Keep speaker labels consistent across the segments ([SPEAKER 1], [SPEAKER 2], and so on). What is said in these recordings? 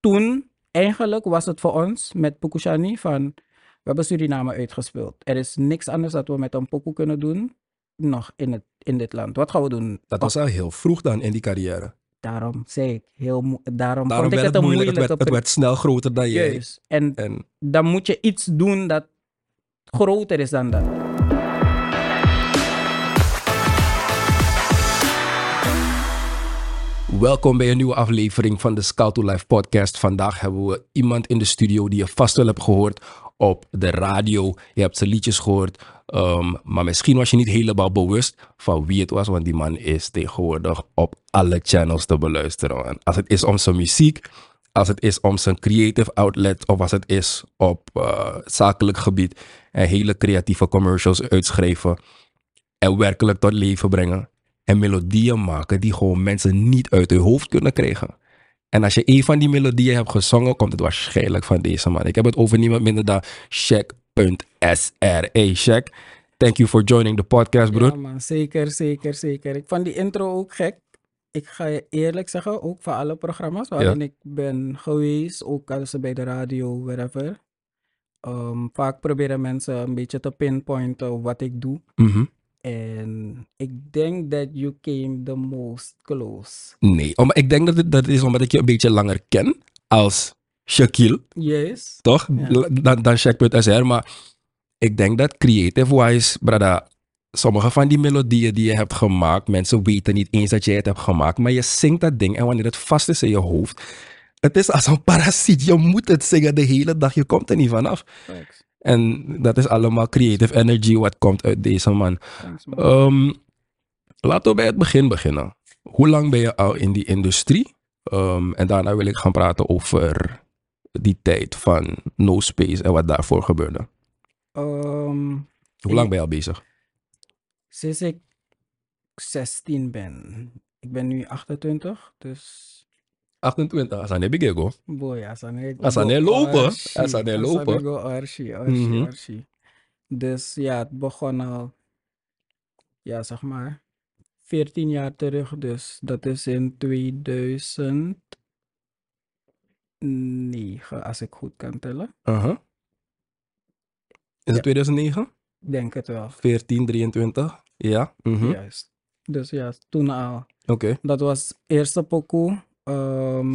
[SPEAKER 1] toen, eigenlijk was het voor ons met Pukushani van, we hebben Suriname uitgespeeld. Er is niks anders dat we met een pokoe kunnen doen, nog in, het, in dit land. Wat gaan we doen?
[SPEAKER 2] Dat was al heel vroeg dan in die carrière.
[SPEAKER 1] Daarom zei ik, heel, mo- daarom,
[SPEAKER 2] Daarom
[SPEAKER 1] vond ik
[SPEAKER 2] werd
[SPEAKER 1] het
[SPEAKER 2] het moeilijk. Het werd, het werd snel groter dan jij.
[SPEAKER 1] Juist. En
[SPEAKER 2] En
[SPEAKER 1] dan moet je iets doen dat groter is dan dat.
[SPEAKER 2] Welkom bij een nieuwe aflevering van de Scout to Life podcast. Vandaag hebben we iemand in de studio die je vast wel hebt gehoord op de radio. Je hebt zijn liedjes gehoord, ehm, maar misschien was je niet helemaal bewust van wie het was, want die man is tegenwoordig op alle channels te beluisteren. En als het is om zijn muziek, als het is om zijn creative outlet of als het is op eh, zakelijk gebied en hele creatieve commercials uitschrijven en werkelijk tot leven brengen en melodieën maken die gewoon mensen niet uit hun hoofd kunnen krijgen. En als je een van die melodieën hebt gezongen, komt het waarschijnlijk van deze man. Ik heb het over niemand minder dan. Hey Shaq, thank you for joining the podcast, broer.
[SPEAKER 1] Ja, man, zeker, zeker, zeker. Ik vond die intro ook gek. Ik ga je eerlijk zeggen, ook voor alle programma's waarin ik ben geweest, ook als ze bij de radio, wherever. Ehm, vaak proberen mensen een beetje te pinpointen wat ik doe.
[SPEAKER 2] Mhm.
[SPEAKER 1] En ik denk dat you came the most close.
[SPEAKER 2] Nee, om, ik denk dat het, dat is omdat ik je een beetje langer ken als Shaquille.
[SPEAKER 1] Yes.
[SPEAKER 2] toch?
[SPEAKER 1] Ja.
[SPEAKER 2] L- Dan, dan check.sr. Maar ik denk dat creative-wise, brada, sommige van die melodieën die je hebt gemaakt, mensen weten niet eens dat jij het hebt gemaakt, maar je zingt dat ding en wanneer het vast is in je hoofd, het is als een parasiet. Je moet het zingen de hele dag, je komt er niet vanaf.
[SPEAKER 1] Thanks.
[SPEAKER 2] En dat is allemaal creative energy wat komt uit deze man. Ehm, laten we bij het begin beginnen. Hoe lang ben je al in die industrie? Ehm, en daarna wil ik gaan praten over die tijd van No Space en wat daarvoor gebeurde.
[SPEAKER 1] Ehm,
[SPEAKER 2] Hoe lang ben je al bezig?
[SPEAKER 1] sinds ik 16 ben. Ik ben nu 28, dus
[SPEAKER 2] 28, als aan de begego.
[SPEAKER 1] boy, as aan
[SPEAKER 2] Als aan hij lopen, als aan hij lopen.
[SPEAKER 1] go archie, archie, archie. Dus ja, het begon al, ja, zeg maar, 14 jaar terug. Dus dat is in 2009, als ik goed kan tellen.
[SPEAKER 2] Uh-huh. Is het
[SPEAKER 1] Ja.
[SPEAKER 2] 2009?
[SPEAKER 1] Ik Denk het wel.
[SPEAKER 2] 14, 23? Ja. mhm.
[SPEAKER 1] Juist. Dus ja, toen al.
[SPEAKER 2] Oké.
[SPEAKER 1] Dat was eerste pokoe. Ehm,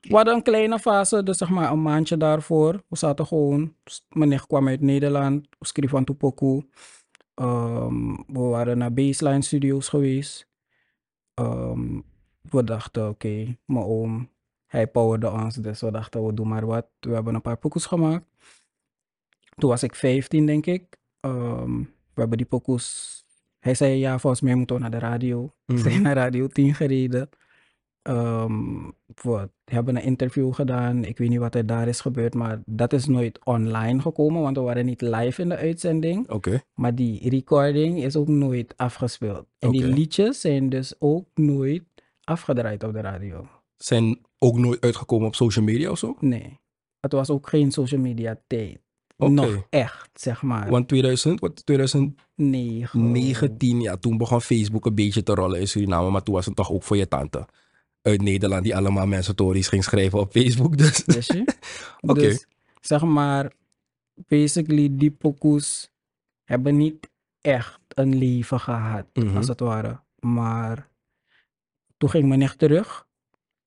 [SPEAKER 1] we hadden een kleine fase, dus zeg maar een maandje daarvoor. We zaten gewoon, s- meneer kwam uit Nederland, we schreef van toe pokoe. Ehm, we waren naar Baseline Studios geweest. Ehm, we dachten, oké, mijn oom, hij powerde ons, dus we dachten, we doen maar wat. We hebben een paar pokoes gemaakt. Toen was ik 15, denk ik. We hebben die pokoes... Hij zei, ja, volgens mij moeten we naar de radio. We zijn naar Radio 10 gereden. Ehm, we hebben een interview gedaan. Ik weet niet wat er daar is gebeurd, maar dat is nooit online gekomen, want we waren niet live in de uitzending.
[SPEAKER 2] Oké.
[SPEAKER 1] Maar die recording is ook nooit afgespeeld. En die liedjes zijn dus ook nooit afgedraaid op de radio.
[SPEAKER 2] Zijn ook nooit uitgekomen op social media of zo?
[SPEAKER 1] Nee. Het was ook geen social media tijd.
[SPEAKER 2] Oké.
[SPEAKER 1] Nog echt, zeg maar.
[SPEAKER 2] Want 2000, wat, 2019,
[SPEAKER 1] Negen.
[SPEAKER 2] ja, toen begon Facebook een beetje te rollen in Suriname, maar toen was het toch ook voor je tante uit Nederland die allemaal mensen stories ging schrijven op Facebook. Dus.
[SPEAKER 1] Je?
[SPEAKER 2] Oké.
[SPEAKER 1] Dus zeg maar, basically die pokoes hebben niet echt een leven gehad,
[SPEAKER 2] Mhm.
[SPEAKER 1] als het ware. Maar toen ging mijn nicht terug.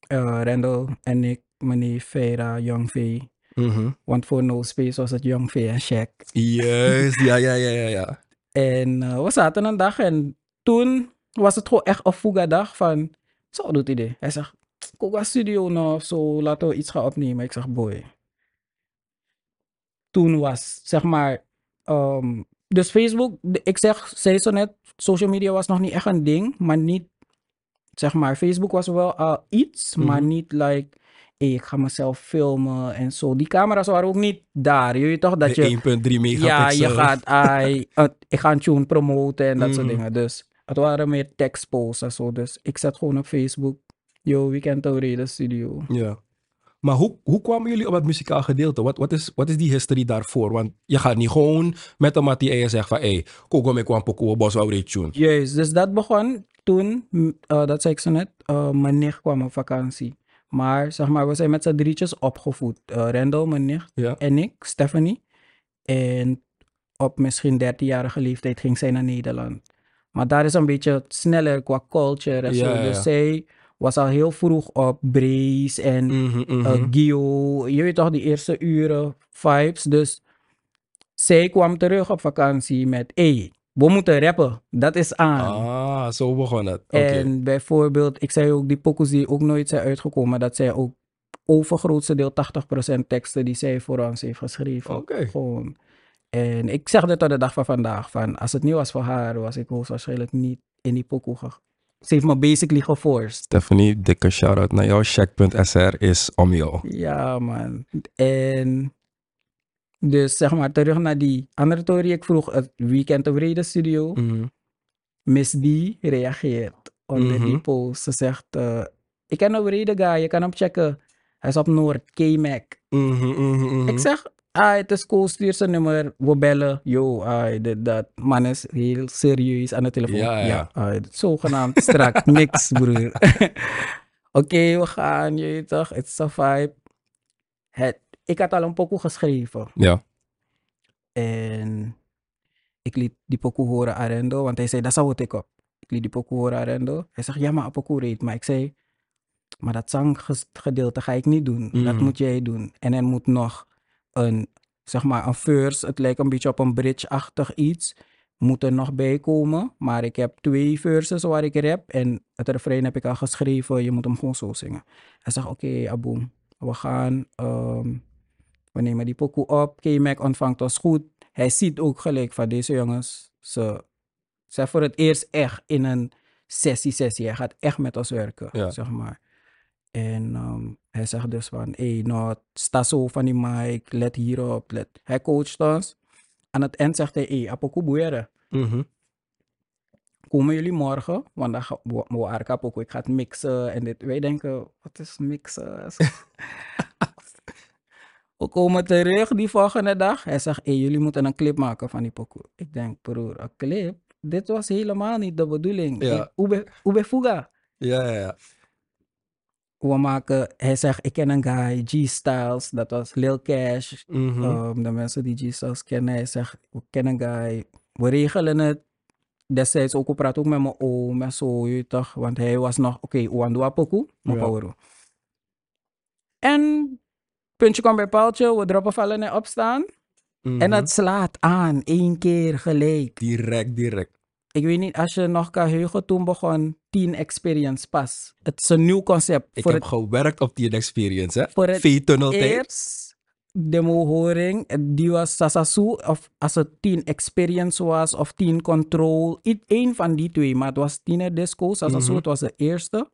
[SPEAKER 1] eh Rendel en ik, meneer Vera, Young V.
[SPEAKER 2] Mhm.
[SPEAKER 1] Want voor No Space was het Young V en Shaq.
[SPEAKER 2] Juist, ja, ja, ja, ja, ja.
[SPEAKER 1] En eh, we zaten een dag en toen was het gewoon echt een fuga dag van, zo doet hij dit. Hij zegt, ik ga studio nou of zo, laten we iets gaan opnemen. Ik zeg, boy. Toen was, zeg maar, ehm, dus Facebook, ik zeg, zei zo net, social media was nog niet echt een ding, maar niet, zeg maar, Facebook was wel al iets, maar
[SPEAKER 2] Mhm.
[SPEAKER 1] niet like, hey, ik ga mezelf filmen en zo. Die camera's waren ook niet daar, je weet toch, dat
[SPEAKER 2] De
[SPEAKER 1] je...
[SPEAKER 2] 1.3 megapixel.
[SPEAKER 1] Ja, je gaat, ai, eh, ik ga een tune promoten en dat soort
[SPEAKER 2] Mhm.
[SPEAKER 1] dingen. Dus het waren meer tekstposts en zo. Dus ik zet gewoon op Facebook, yo, Weekend Tauride Studio.
[SPEAKER 2] Ja. Maar hoe, hoe kwamen jullie op het muzikaal gedeelte? Wat, wat, is, wat is die history daarvoor? Want je gaat niet gewoon met een mattie en je zegt van... Hé, me kwam pokoe, bos wou tune.
[SPEAKER 1] Juist, dus dat begon toen, eh, dat zei ik zo net, eh mijn nicht kwam op vakantie. Maar zeg maar, we zijn met z'n drietjes opgevoed. Eh Randall, mijn nicht,
[SPEAKER 2] Ja.
[SPEAKER 1] en ik, Stephanie. En op misschien 13-jarige leeftijd ging zij naar Nederland. Maar daar is een beetje sneller qua culture en
[SPEAKER 2] Ja,
[SPEAKER 1] zo. Dus
[SPEAKER 2] ja.
[SPEAKER 1] zij was al heel vroeg op Brace en eh, Gio. Je weet toch, die eerste uren, vibes. Dus zij kwam terug op vakantie met, hey, we moeten rappen. Dat is aan.
[SPEAKER 2] ah, zo begon het.
[SPEAKER 1] En bijvoorbeeld, ik zei ook die pokus die ook nooit zijn uitgekomen, dat zij ook overgrootste deel 80% teksten die zij voor ons heeft geschreven.
[SPEAKER 2] Oké.
[SPEAKER 1] Gewoon. En ik zeg dit tot de dag van vandaag, van als het niet was voor haar, was ik hoogstwaarschijnlijk niet in die pokoe ge- Ze heeft me basically geforced.
[SPEAKER 2] Stephanie, dikke shout-out naar jou. Check.sr is om jou.
[SPEAKER 1] Ja, man. En dus zeg maar, terug naar die andere story. Ik vroeg het Weekend of Reden Studio.
[SPEAKER 2] Mhm.
[SPEAKER 1] Miss D reageert onder die
[SPEAKER 2] Mhm.
[SPEAKER 1] post. Ze zegt, eh, ik ken een reden guy, je kan hem checken. Hij is op Noord, K-Mac.
[SPEAKER 2] Mhm.
[SPEAKER 1] Ik zeg, ah, het is cool, stuur zijn nummer, we bellen. Yo, ah, dit, dat. Man is heel serieus aan de telefoon.
[SPEAKER 2] Ja, ja.
[SPEAKER 1] ah, is zogenaamd strak, niks broer. Oké, we gaan, je toch, het is een vibe. Het, ik had al een pokoe geschreven.
[SPEAKER 2] Ja.
[SPEAKER 1] En ik liet die pokoe horen aan Rendo, want hij zei, dat zou het ik op. Ik liet die pokoe horen aan Rendo. Hij zegt, ja, maar pokoe reed. Maar ik zei, maar dat zanggedeelte ga ik niet doen. Dat
[SPEAKER 2] Mhm.
[SPEAKER 1] moet jij doen. En er moet nog een, zeg maar, een verse. Het lijkt een beetje op een bridge-achtig iets. Moet er nog bij komen. Maar ik heb twee verses waar ik rap. En het refrein heb ik al geschreven. Je moet hem gewoon zo zingen. Hij zegt, oké, Aboom. We gaan, ehm, we nemen die pokoe op. K-Mac ontvangt ons goed. Hij ziet ook gelijk van deze jongens. Ze zijn voor het eerst echt in een sessie-sessie. Hij gaat echt met ons werken,
[SPEAKER 2] Ja.
[SPEAKER 1] zeg maar. En ehm, hij zegt dus van, hé, nou, sta zo van die mic, let hierop, let. Hij coacht ons. Aan het eind zegt hij, hé, apoku boeren,
[SPEAKER 2] Mhm.
[SPEAKER 1] komen jullie morgen? Want dan waren kapok, ik ga het mixen en dit. Wij denken, wat is mixen? we komen terug die volgende dag. Hij zegt, hé, jullie moeten een clip maken van die pokoe. Ik denk, broer, een clip? Dit was helemaal niet de bedoeling.
[SPEAKER 2] Ja.
[SPEAKER 1] Ik- Ube, ube fuga.
[SPEAKER 2] Ja, ja, ja.
[SPEAKER 1] We maken, hij zegt, ik ken een guy, G-Styles, dat was Lil Cash.
[SPEAKER 2] Mhm.
[SPEAKER 1] Ehm, de mensen die G-Styles kennen, hij zegt, we kennen een guy, we regelen het. Destijds ook, we praten ook met mijn oom en zo, je toch, want hij was nog, oké, okay, Oandua Poku,
[SPEAKER 2] Ja.
[SPEAKER 1] ja. En puntje kwam bij paaltje, we droppen vallen en opstaan.
[SPEAKER 2] Mhm.
[SPEAKER 1] En het slaat aan, één keer gelijk.
[SPEAKER 2] Direct, direct.
[SPEAKER 1] Ik weet niet, als je nog kan heugen, toen begon Teen Experience pas. Het is een nieuw concept.
[SPEAKER 2] Ik
[SPEAKER 1] voor
[SPEAKER 2] heb
[SPEAKER 1] het
[SPEAKER 2] gewerkt op die experience, hè?
[SPEAKER 1] Voor het
[SPEAKER 2] V-tunnel
[SPEAKER 1] eerst demo-horing, die was Sasasu, of als het Teen Experience was, of Teen Control. Eén van die twee, maar het was Tiener Disco. Sasasu,
[SPEAKER 2] Mhm.
[SPEAKER 1] het was de eerste.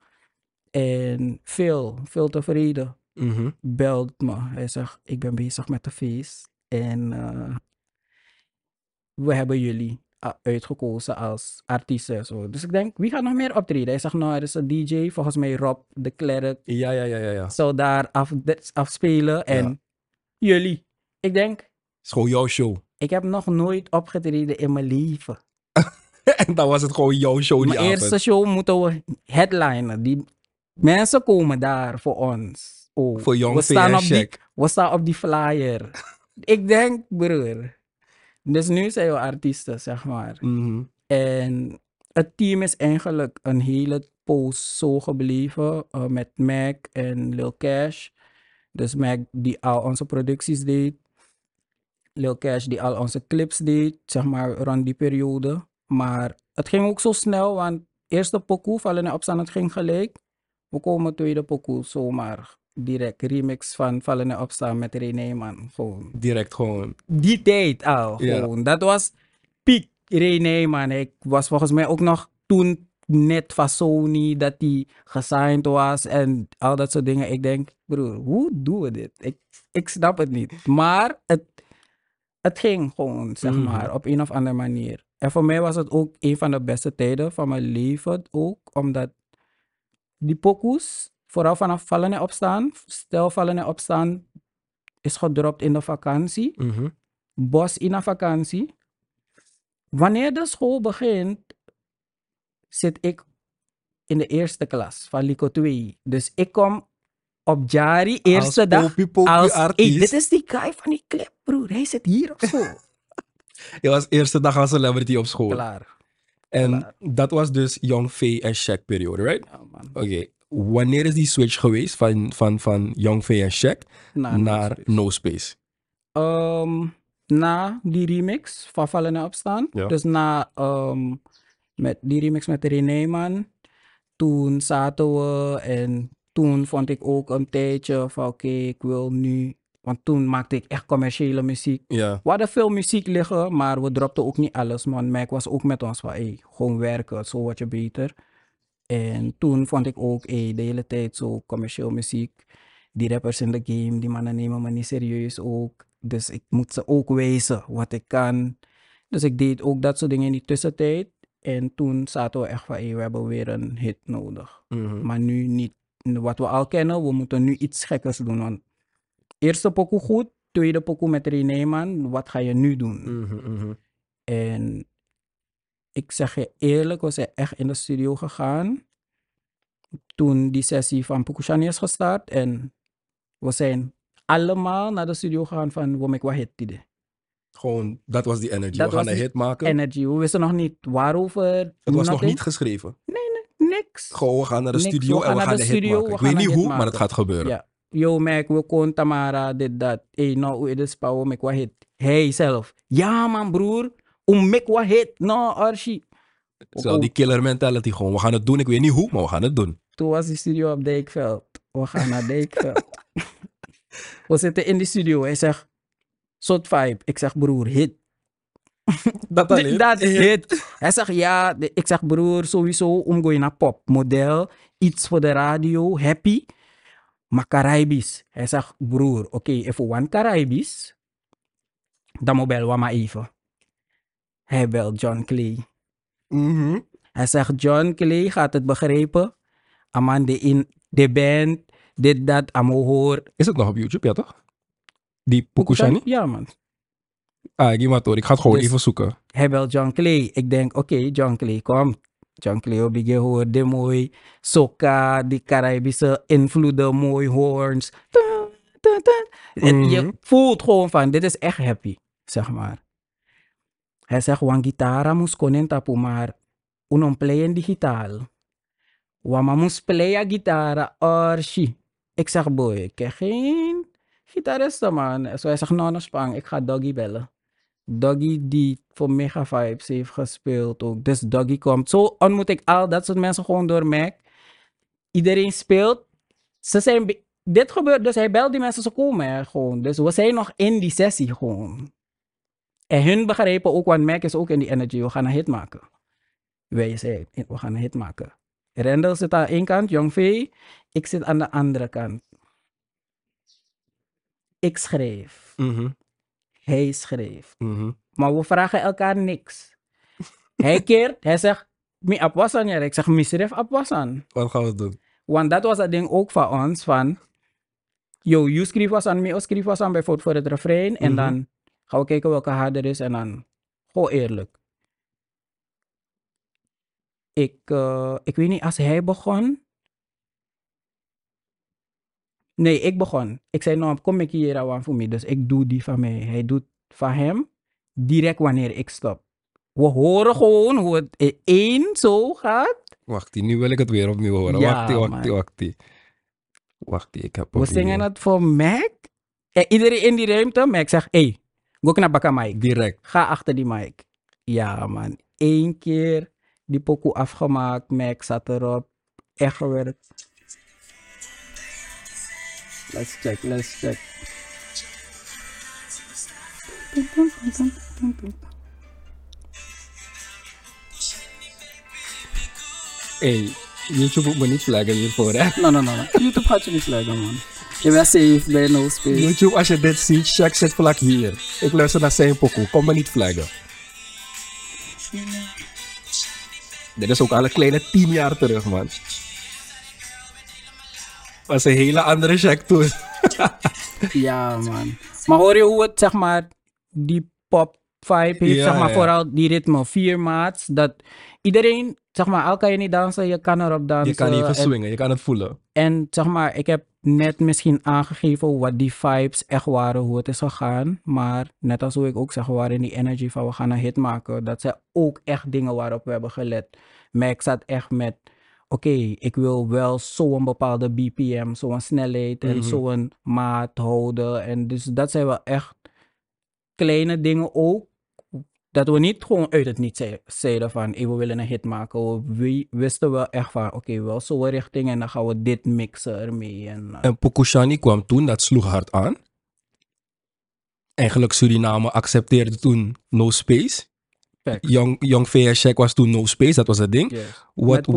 [SPEAKER 1] En veel, veel tevreden.
[SPEAKER 2] Mhm.
[SPEAKER 1] Belt me. Hij zegt, ik ben bezig met de feest. En eh, we hebben jullie uitgekozen als artiesten. Zo. Dus ik denk, wie gaat nog meer optreden? Hij zegt, nou, er is een DJ, volgens mij Rob de Klerk
[SPEAKER 2] Ja, ja, ja, ja, ja.
[SPEAKER 1] zou daar af, afspelen. En jullie. Ik denk,
[SPEAKER 2] is gewoon jouw show.
[SPEAKER 1] ik heb nog nooit opgetreden in mijn leven.
[SPEAKER 2] en dan was het gewoon jouw show die
[SPEAKER 1] Mijn eerste
[SPEAKER 2] avond.
[SPEAKER 1] show moeten we headlinen. Die mensen komen daar voor ons. Oh,
[SPEAKER 2] Voor Young
[SPEAKER 1] we staan, op die, we staan op die flyer. ik denk, broer. Dus nu zijn we artiesten, zeg maar.
[SPEAKER 2] Mhm.
[SPEAKER 1] En het team is eigenlijk een hele poos zo gebleven eh, met Mac en Lil Cash. Dus Mac die al onze producties deed. Lil Cash die al onze clips deed, zeg maar rond die periode. Maar het ging ook zo snel, want eerste pokoe, Vallen en Opstaan, het ging gelijk. We komen tweede pokoe, zomaar direct remix van Vallen en Opstaan met René Man. Gewoon
[SPEAKER 2] Direct gewoon.
[SPEAKER 1] die tijd al.
[SPEAKER 2] Ja.
[SPEAKER 1] Gewoon. Dat was piek René, man. Ik was volgens mij ook nog toen net van Sony dat hij gesigned was en al dat soort dingen. Ik denk, broer, hoe doen we dit? Ik, ik snap het niet. Maar het, het ging gewoon, zeg
[SPEAKER 2] Mhm.
[SPEAKER 1] maar, op een of andere manier. En voor mij was het ook een van de beste tijden van mijn leven ook, omdat die pokoes, vooral vanaf vallen en opstaan, stel vallen en opstaan, is gedropt in de vakantie.
[SPEAKER 2] Mhm.
[SPEAKER 1] Bos in een vakantie. Wanneer de school begint, zit ik in de eerste klas van Lico 2. Dus ik kom op Jari, eerste dag.
[SPEAKER 2] popie, popie
[SPEAKER 1] als, hey,
[SPEAKER 2] artiest.
[SPEAKER 1] dit is die guy van die clip, broer. Hij zit hier of zo.
[SPEAKER 2] Je was eerste dag als celebrity op school.
[SPEAKER 1] Klaar.
[SPEAKER 2] En
[SPEAKER 1] klaar.
[SPEAKER 2] dat was dus Young Faye en Shaq periode, right?
[SPEAKER 1] Ja.
[SPEAKER 2] Oké. Wanneer is die switch geweest van, van, van Young Faye en Shaq
[SPEAKER 1] Na,
[SPEAKER 2] naar No Space?
[SPEAKER 1] Ehm, na die remix van Vallen en Opstaan.
[SPEAKER 2] Ja.
[SPEAKER 1] Dus na ehm, met die remix met René Man. Toen zaten we en toen vond ik ook een tijdje van oké, ik wil nu. Want toen maakte ik echt commerciële muziek.
[SPEAKER 2] Ja.
[SPEAKER 1] We hadden veel muziek liggen, maar we dropten ook niet alles. Man, Mac was ook met ons van hey, gewoon werken, zo word je beter. En toen vond ik ook hey, de hele tijd zo commercieel muziek. Die rappers in de game, die mannen nemen me niet serieus ook. Dus ik moet ze ook wijzen wat ik kan. Dus ik deed ook dat soort dingen in die tussentijd. En toen zaten we echt van hey, we hebben weer een hit nodig.
[SPEAKER 2] Mhm.
[SPEAKER 1] Maar nu niet wat we al kennen, we moeten nu iets gekkers doen. Want eerste pokoe goed, tweede pokoe met René man, wat ga je nu doen?
[SPEAKER 2] Mhm, mhm.
[SPEAKER 1] En ik zeg je eerlijk, we zijn echt in de studio gegaan. Toen die sessie van Pokushani is gestart. En we zijn allemaal naar de studio gegaan van hit die
[SPEAKER 2] Gewoon, dat was die energy.
[SPEAKER 1] Dat
[SPEAKER 2] we gaan een hit maken.
[SPEAKER 1] Energy. We wisten nog niet waarover.
[SPEAKER 2] het was nog niet geschreven.
[SPEAKER 1] Niks.
[SPEAKER 2] Gewoon, we gaan naar de
[SPEAKER 1] Niks,
[SPEAKER 2] studio
[SPEAKER 1] we
[SPEAKER 2] en
[SPEAKER 1] gaan
[SPEAKER 2] we gaan
[SPEAKER 1] de
[SPEAKER 2] hit maken.
[SPEAKER 1] we
[SPEAKER 2] Ik weet niet hoe, maar het gaat gebeuren.
[SPEAKER 1] Ja. Yo, Mac, we kon Tamara, dit, dat. Hey, nou, hoe is het. Hij zelf. Ja, man, broer. Om make wat hit. Nou, Archie.
[SPEAKER 2] Zo, die killer mentality gewoon. We gaan het doen. Ik weet niet hoe, maar we gaan het doen.
[SPEAKER 1] Toen was die studio op Dijkveld. We gaan naar Dijkveld. we zitten in die studio. Hij zegt, soort vibe. Ik zeg, broer, hit.
[SPEAKER 2] Dat
[SPEAKER 1] Dit- Dat hit. Hij zegt, ja. de- Ik zeg, broer, sowieso omgooi naar pop. Model, iets voor de radio, happy. Maar Caribisch. Hij zegt, broer, oké, even one Caribisch. Dan moet bel we maar even. Hij belt John Clay.
[SPEAKER 2] Mhm.
[SPEAKER 1] Hij zegt, John Clay gaat het begrijpen. Aman, de, in, de band, dit, dat, amo hoor.
[SPEAKER 2] Is het nog op YouTube, ja toch? Die Pukushani?
[SPEAKER 1] Ja, man.
[SPEAKER 2] Ah, ik ga het gewoon
[SPEAKER 1] Dus-
[SPEAKER 2] even zoeken.
[SPEAKER 1] Hij belt John Clay. Ik denk, oké, John Clay, kom. John Clay, hoor, de mooi. Soca, die Caribische invloeden, mooi horns. En. Je voelt gewoon van, dit is echt happy, zeg maar. Hij zegt, gitara moest konen tapu, maar unom playen digitaal. Wama moest playen gitara, orshi. Ik zeg, boy, ik heb geen gitaristen, man. Zo hij zegt, spang, ik ga Doggy bellen. Doggy die voor Mega Vibes heeft gespeeld ook. Dus Doggy komt. Zo ontmoet ik al dat soort mensen gewoon door Mac. Iedereen speelt. Ze zijn... Dit gebeurt, dus hij belt die mensen, ze komen gewoon. Dus we zijn nog in die sessie gewoon. En hun begrijpen ook, want Mac is ook in die energy. We gaan een hit maken. Wij zijn, we gaan een hit maken. Rendel zit aan één kant, Jong V. Ik zit aan de andere kant. Ik schreef.
[SPEAKER 2] Mhm,
[SPEAKER 1] Hij schreef.
[SPEAKER 2] mhm.
[SPEAKER 1] Maar we vragen elkaar niks. Hij keert, hij zegt, mi apwasan ja. Ik zeg, misref apwasan.
[SPEAKER 2] Wat gaan we doen?
[SPEAKER 1] Want dat was het ding ook van ons, van... Yo, you schreef was aan, me schreef was aan bijvoorbeeld voor het refrein. En
[SPEAKER 2] Mhm.
[SPEAKER 1] dan gaan we kijken welke harder is. En dan, gewoon eerlijk. Ik, eh, ik weet niet, als hij begon... Nee, ik begon. Ik zei, nou, kom ik hier aan voor mij. Dus ik doe die van mij. Hij doet van hem direct wanneer ik stop. We horen gewoon hoe het in één zo gaat.
[SPEAKER 2] Wacht, nu wil ik het weer opnieuw horen.
[SPEAKER 1] Ja,
[SPEAKER 2] wacht, wacht, wacht. Ik heb
[SPEAKER 1] We zingen het voor Mac. En iedereen in die ruimte, Mac zegt, hey, go naar Bakka Mike.
[SPEAKER 2] Direct.
[SPEAKER 1] Ga achter die mic. Ja, man. Eén keer die pokoe afgemaakt. Mac zat erop. Echt gewerkt. Let's check, let's check.
[SPEAKER 2] Hey, YouTube moet me niet flaggen hiervoor, hè?
[SPEAKER 1] No, no, no. no. YouTube gaat je niet leggen, man. Je bent safe bij No Space.
[SPEAKER 2] YouTube, als je dit ziet, check zit vlak hier. Ik luister naar zijn pokoe. Kom me niet flaggen. Dit is ook al een kleine tien jaar terug, man. Was een hele andere check toen.
[SPEAKER 1] Ja, man. Maar hoor je hoe het, zeg maar, die pop vibe heeft,
[SPEAKER 2] Ja,
[SPEAKER 1] zeg maar,
[SPEAKER 2] ja.
[SPEAKER 1] vooral die ritme, vier maats, dat iedereen zeg maar, al kan je niet dansen, je kan erop dansen.
[SPEAKER 2] Je kan even
[SPEAKER 1] en,
[SPEAKER 2] swingen, je kan het voelen.
[SPEAKER 1] en zeg maar, ik heb net misschien aangegeven wat die vibes echt waren, hoe het is gegaan. Maar net als hoe ik ook zeg, we waren in die energy van we gaan een hit maken. Dat zijn ook echt dingen waarop we hebben gelet. Mac zat echt met, oké, ik wil wel zo'n bepaalde BPM, zo'n snelheid en
[SPEAKER 2] Mhm.
[SPEAKER 1] zo'n maat houden. En dus dat zijn wel echt kleine dingen ook. Dat we niet gewoon uit het niet zei- zeiden van, hey, we willen een hit maken. We wi- wisten wel echt van, oké, wel zo'n richting en dan gaan we dit mixen ermee. En, eh,
[SPEAKER 2] En Pokushani kwam toen, dat sloeg hard aan. Eigenlijk Suriname accepteerde toen No Space. Young, Young VS Check was toen No Space, dat was het ding.
[SPEAKER 1] Yes.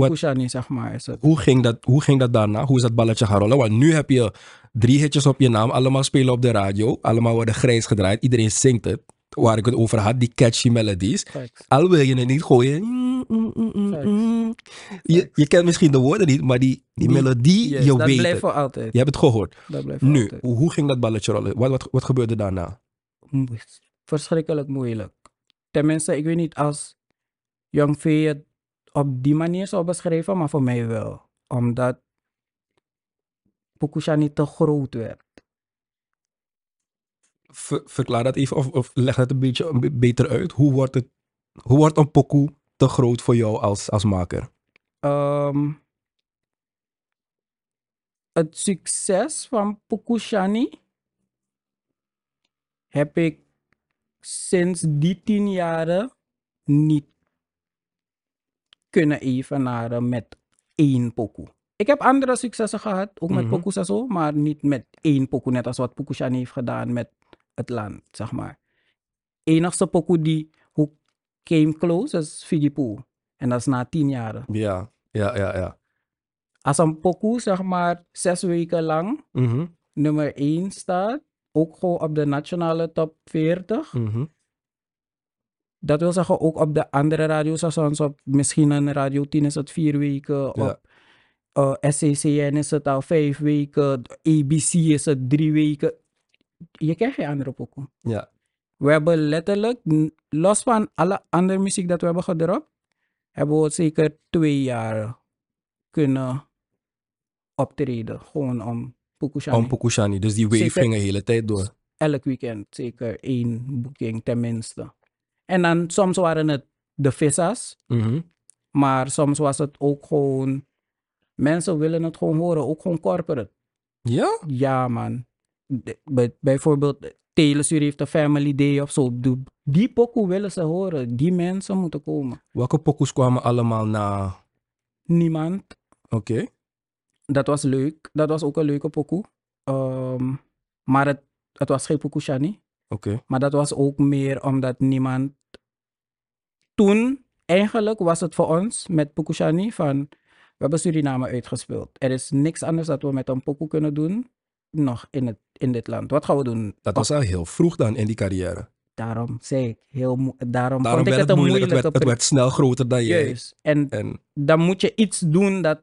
[SPEAKER 1] Pokushani, zeg maar, is het.
[SPEAKER 2] hoe, ging dat, hoe ging dat daarna? Hoe is dat balletje gaan rollen? Want nu heb je drie hitjes op je naam, allemaal spelen op de radio, allemaal worden grijs gedraaid, iedereen zingt het. Waar ik het over had, die catchy melodies.
[SPEAKER 1] Facts.
[SPEAKER 2] Al wil je het niet gooien. mm, mm, mm. Je, je kent misschien de woorden niet, maar die, die,
[SPEAKER 1] Die-
[SPEAKER 2] melodie,
[SPEAKER 1] Yes,
[SPEAKER 2] je
[SPEAKER 1] dat
[SPEAKER 2] weet
[SPEAKER 1] blijft voor altijd.
[SPEAKER 2] Je hebt het gehoord.
[SPEAKER 1] Dat blijft
[SPEAKER 2] Nu,
[SPEAKER 1] altijd.
[SPEAKER 2] hoe ging dat balletje rollen? Wat, wat, wat gebeurde daarna?
[SPEAKER 1] Verschrikkelijk moeilijk. Tenminste, ik weet niet als Young V het op die manier zou beschrijven, maar voor mij wel. Omdat Pokushani te groot werd.
[SPEAKER 2] Ver- verklaar dat even of, of leg het een beetje een beter uit. Hoe wordt, het, hoe wordt een pokoe te groot voor jou als, als maker?
[SPEAKER 1] Ehm, het succes van Pokushani heb ik sinds die tien jaren niet kunnen evenaren met één pokoe. Ik heb andere successen gehad, ook met pokoes en zo, maar niet met één pokoe, net als wat Pokushani heeft gedaan met het land, zeg maar. Enigste pokoe die hoe came close is Fiji En dat is na tien jaren.
[SPEAKER 2] Ja, ja, ja, ja.
[SPEAKER 1] Als een pokoe, zeg maar, zes weken lang
[SPEAKER 2] Mhm,
[SPEAKER 1] nummer 1 staat, ook gewoon op de nationale top 40.
[SPEAKER 2] mhm.
[SPEAKER 1] Dat wil zeggen ook op de andere radiostations, op misschien een Radio 10 is het vier weken,
[SPEAKER 2] Ja.
[SPEAKER 1] op eh, SCCN is het al vijf weken, ABC is het drie weken. Je krijgt geen andere pokoe.
[SPEAKER 2] Ja,
[SPEAKER 1] We hebben letterlijk, los van alle andere muziek dat we hebben gedropt, hebben we zeker twee jaar kunnen optreden. Gewoon om Pukushani.
[SPEAKER 2] om Pokushani. Dus die wave
[SPEAKER 1] Zeker.
[SPEAKER 2] ging de hele tijd door.
[SPEAKER 1] Elk weekend zeker één boeking tenminste. En dan soms waren het de vissa's,
[SPEAKER 2] Mhm.
[SPEAKER 1] maar soms was het ook gewoon, mensen willen het gewoon horen, ook gewoon corporate.
[SPEAKER 2] Ja?
[SPEAKER 1] Ja man. Bijvoorbeeld Telesur heeft een family day of zo. Die, die pokoe willen ze horen. Die mensen moeten komen.
[SPEAKER 2] Welke pokoes kwamen allemaal na...
[SPEAKER 1] Niemand.
[SPEAKER 2] Oké.
[SPEAKER 1] Dat was leuk. Dat was ook een leuke pokoe. Ehm, maar het, het was geen pokoe Shani.
[SPEAKER 2] Oké.
[SPEAKER 1] Maar dat was ook meer omdat niemand... Toen, eigenlijk was het voor ons met pokoe Shani van... We hebben Suriname uitgespeeld. Er is niks anders dat we met een pokoe kunnen doen nog in, het, in dit land. Wat gaan we doen?
[SPEAKER 2] Dat was al heel vroeg dan in die carrière.
[SPEAKER 1] Daarom zei ik heel Daarom,
[SPEAKER 2] Daarom
[SPEAKER 1] vond ik
[SPEAKER 2] werd
[SPEAKER 1] het
[SPEAKER 2] moeilijk. Het werd, het werd snel groter dan jij.
[SPEAKER 1] Juist. En
[SPEAKER 2] En
[SPEAKER 1] dan moet je iets doen dat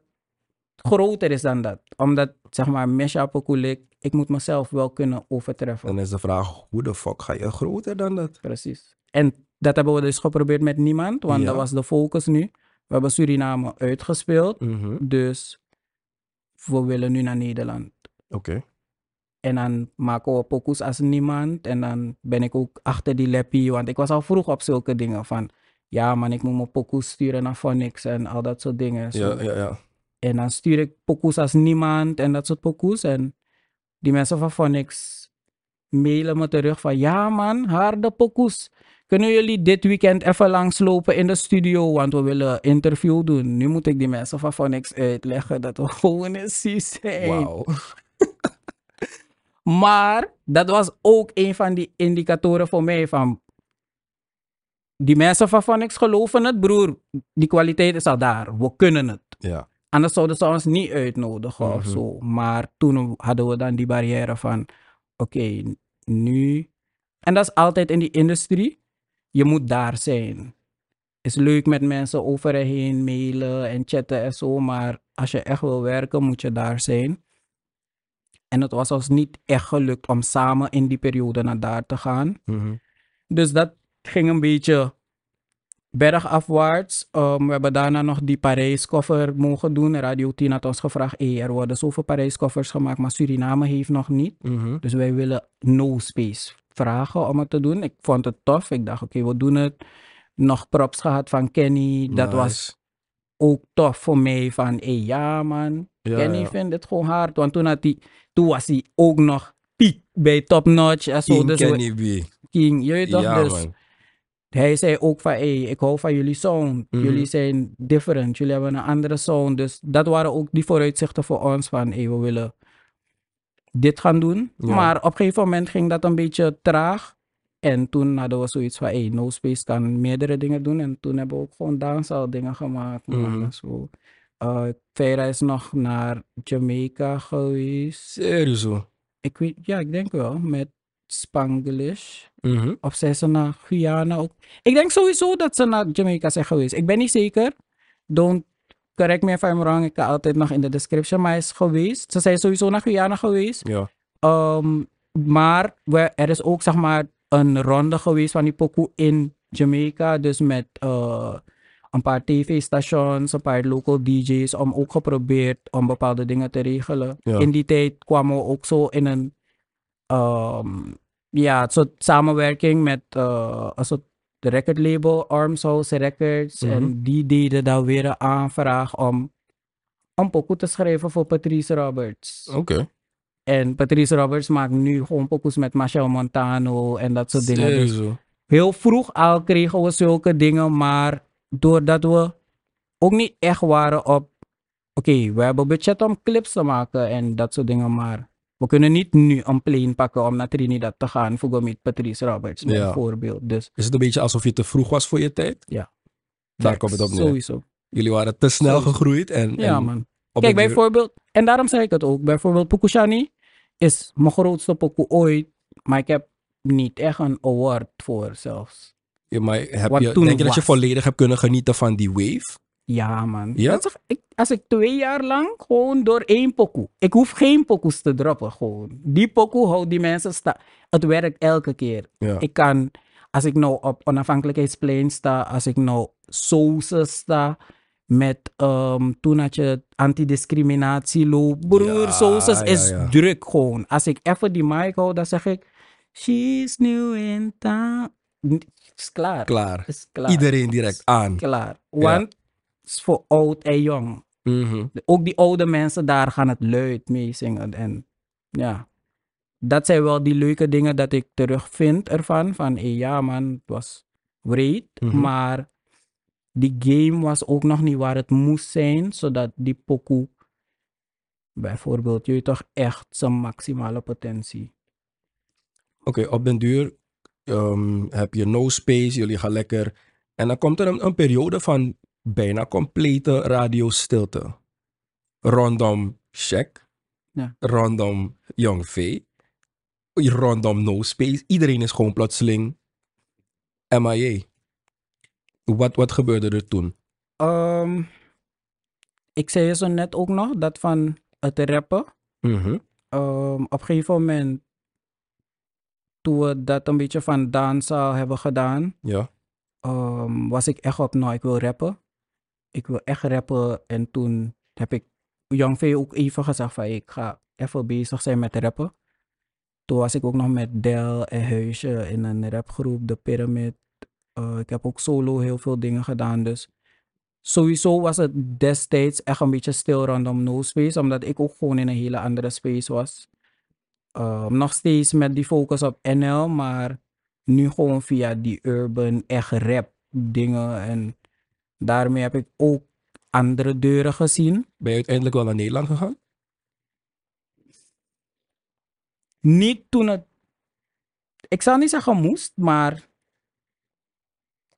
[SPEAKER 1] groter is dan dat. Omdat, zeg maar, Mesha Pokulik, ik moet mezelf wel kunnen overtreffen.
[SPEAKER 2] dan is de vraag, hoe de fuck ga je groter dan dat?
[SPEAKER 1] Precies. En dat hebben we dus geprobeerd met niemand, want
[SPEAKER 2] Ja.
[SPEAKER 1] dat was de focus nu. We hebben Suriname uitgespeeld,
[SPEAKER 2] Mhm.
[SPEAKER 1] dus we willen nu naar Nederland.
[SPEAKER 2] Oké.
[SPEAKER 1] En dan maken we pokus als niemand. En dan ben ik ook achter die leppie. Want ik was al vroeg op zulke dingen. Van ja man, ik moet mijn pokus sturen naar Phonics en al dat soort dingen. Zo.
[SPEAKER 2] Ja, ja, ja.
[SPEAKER 1] En dan stuur ik pokus als niemand en dat soort pokus. En die mensen van Phonics mailen me terug van ja man, harde pokus. Kunnen jullie dit weekend even langslopen in de studio? Want we willen een interview doen. Nu moet ik die mensen van Phonics uitleggen dat we gewoon in C zijn.
[SPEAKER 2] Wauw.
[SPEAKER 1] Maar dat was ook een van die indicatoren voor mij van die mensen van Phonics geloven het, broer. Die kwaliteit is al daar. We kunnen het.
[SPEAKER 2] Ja.
[SPEAKER 1] Anders zouden ze ons niet uitnodigen of
[SPEAKER 2] Mhm.
[SPEAKER 1] zo. Maar toen hadden we dan die barrière van oké, nu. En dat is altijd in die industrie. Je moet daar zijn. Is leuk met mensen over en heen mailen en chatten en zo. Maar als je echt wil werken, moet je daar zijn. En het was ons niet echt gelukt om samen in die periode naar daar te gaan.
[SPEAKER 2] Mhm.
[SPEAKER 1] Dus dat ging een beetje bergafwaarts. Um, we hebben daarna nog die Parijs-koffer mogen doen. Radio 10 had ons gevraagd, hey, er worden zoveel Parijs-koffers gemaakt, maar Suriname heeft nog niet.
[SPEAKER 2] Mhm.
[SPEAKER 1] Dus wij willen no space vragen om het te doen. Ik vond het tof. Ik dacht, oké, we doen het. Nog props gehad van Kenny. Dat was ook tof voor mij. Van, hé, ja man.
[SPEAKER 2] Ja,
[SPEAKER 1] Kenny
[SPEAKER 2] ja.
[SPEAKER 1] vindt het gewoon hard. Want toen, had hij, toen was hij ook nog piek bij Top Notch. En zo.
[SPEAKER 2] King
[SPEAKER 1] Dus we-
[SPEAKER 2] Kenny B.
[SPEAKER 1] King, je weet toch?
[SPEAKER 2] Ja,
[SPEAKER 1] dus
[SPEAKER 2] man.
[SPEAKER 1] hij zei ook van, hey, ik hou van jullie sound.
[SPEAKER 2] Mhm.
[SPEAKER 1] Jullie zijn different. Jullie hebben een andere sound. Dus dat waren ook die vooruitzichten voor ons van, hey, we willen dit gaan doen.
[SPEAKER 2] Ja.
[SPEAKER 1] Maar op een gegeven moment ging dat een beetje traag. En toen hadden we zoiets van, hey, No Space kan meerdere dingen doen. En toen hebben we ook gewoon danszaal dingen gemaakt.
[SPEAKER 2] Mhm.
[SPEAKER 1] Zo. Uh, Vera is nog naar Jamaica geweest.
[SPEAKER 2] Serieus hoor.
[SPEAKER 1] Ik weet, ja, ik denk wel. Met Spanglish.
[SPEAKER 2] Mhm.
[SPEAKER 1] Of zijn ze naar Guyana ook? Ik denk sowieso dat ze naar Jamaica zijn geweest. Ik ben niet zeker. Don't correct me if I'm wrong. Ik kan altijd nog in de description. Maar hij is geweest. Ze zijn sowieso naar Guyana geweest.
[SPEAKER 2] Ja.
[SPEAKER 1] Ehm, maar we, er is ook zeg maar een ronde geweest van die pokoe in Jamaica. Dus met eh, een paar tv-stations, een paar local DJ's. Om ook geprobeerd om bepaalde dingen te regelen.
[SPEAKER 2] Ja.
[SPEAKER 1] In die tijd kwamen we ook zo in een ehm, ja, soort samenwerking met eh, een soort recordlabel, Arms House Records.
[SPEAKER 2] Mhm.
[SPEAKER 1] En die deden dan weer een aanvraag om een pokoe te schrijven voor Patrice Roberts.
[SPEAKER 2] Oké.
[SPEAKER 1] En Patrice Roberts maakt nu gewoon pokoes met Machel Montano en dat soort dingen. Dus heel vroeg al kregen we zulke dingen, maar doordat we ook niet echt waren op, oké, we hebben budget om clips te maken en dat soort dingen, maar we kunnen niet nu een plane pakken om naar Trinidad te gaan voor met Patrice Roberts,
[SPEAKER 2] Ja.
[SPEAKER 1] bijvoorbeeld. Dus
[SPEAKER 2] Is het een beetje alsof je te vroeg was voor je tijd?
[SPEAKER 1] Ja.
[SPEAKER 2] Daar komt het op neer.
[SPEAKER 1] sowieso.
[SPEAKER 2] Jullie waren te snel
[SPEAKER 1] Sowieso.
[SPEAKER 2] gegroeid en,
[SPEAKER 1] Ja,
[SPEAKER 2] en
[SPEAKER 1] man. Kijk, bijvoorbeeld, en daarom zei ik het ook, bijvoorbeeld Pukushani is mijn grootste pokoe ooit, maar ik heb niet echt een award voor zelfs.
[SPEAKER 2] Ja, maar heb
[SPEAKER 1] wat
[SPEAKER 2] je,
[SPEAKER 1] toen
[SPEAKER 2] denk je dat je volledig hebt kunnen genieten van die wave?
[SPEAKER 1] Ja, man.
[SPEAKER 2] Ja?
[SPEAKER 1] Ik, als ik twee jaar lang gewoon door één pokoe. Ik hoef geen pokoes te droppen, gewoon. Die pokoe houdt die mensen staan. Het werkt elke keer.
[SPEAKER 2] Ja.
[SPEAKER 1] Ik kan, als ik nou op onafhankelijkheidsplein sta, als ik nou Soze sta, met, ehm, toen had je antidiscriminatie loop. Broer,
[SPEAKER 2] Ja,
[SPEAKER 1] is
[SPEAKER 2] ja.
[SPEAKER 1] druk gewoon. Als ik even die mic hou, dan zeg ik, she's new in town. Is klaar.
[SPEAKER 2] Klaar.
[SPEAKER 1] Is klaar.
[SPEAKER 2] Iedereen direct aan.
[SPEAKER 1] Klaar. Want het is voor oud en jong.
[SPEAKER 2] Mhm.
[SPEAKER 1] Ook die oude mensen daar gaan het luid meezingen. En ja, dat zijn wel die leuke dingen dat ik terugvind ervan. Van ja man, het was great.
[SPEAKER 2] Mhm.
[SPEAKER 1] Maar die game was ook nog niet waar het moest zijn. Zodat die pokoe bijvoorbeeld, je toch echt zijn maximale potentie.
[SPEAKER 2] Oké, op den duur ehm, heb je no space, jullie gaan lekker. En dan komt er een, een periode van bijna complete radiostilte. Rondom Shaq,
[SPEAKER 1] Ja.
[SPEAKER 2] rondom Young V, rondom no space. Iedereen is gewoon plotseling MIA. Wat, wat gebeurde er toen?
[SPEAKER 1] Ehm, ik zei zo net ook nog dat van het rappen.
[SPEAKER 2] Mhm.
[SPEAKER 1] Ehm, op een gegeven moment, toen we dat een beetje van dansen hebben gedaan,
[SPEAKER 2] Ja.
[SPEAKER 1] ehm, was ik echt op, nou, ik wil rappen. Ik wil echt rappen. En toen heb ik Young V ook even gezegd van, ik ga even bezig zijn met rappen. Toen was ik ook nog met Del en Huisje in een rapgroep, The Pyramid. Eh, ik heb ook solo heel veel dingen gedaan, dus sowieso was het destijds echt een beetje stil rondom No Space, omdat ik ook gewoon in een hele andere space was. Ehm, nog steeds met die focus op NL, maar nu gewoon via die urban, echt rap dingen. En daarmee heb ik ook andere deuren gezien.
[SPEAKER 2] Ben je uiteindelijk wel naar Nederland gegaan?
[SPEAKER 1] Niet toen het, ik zal niet zeggen moest, maar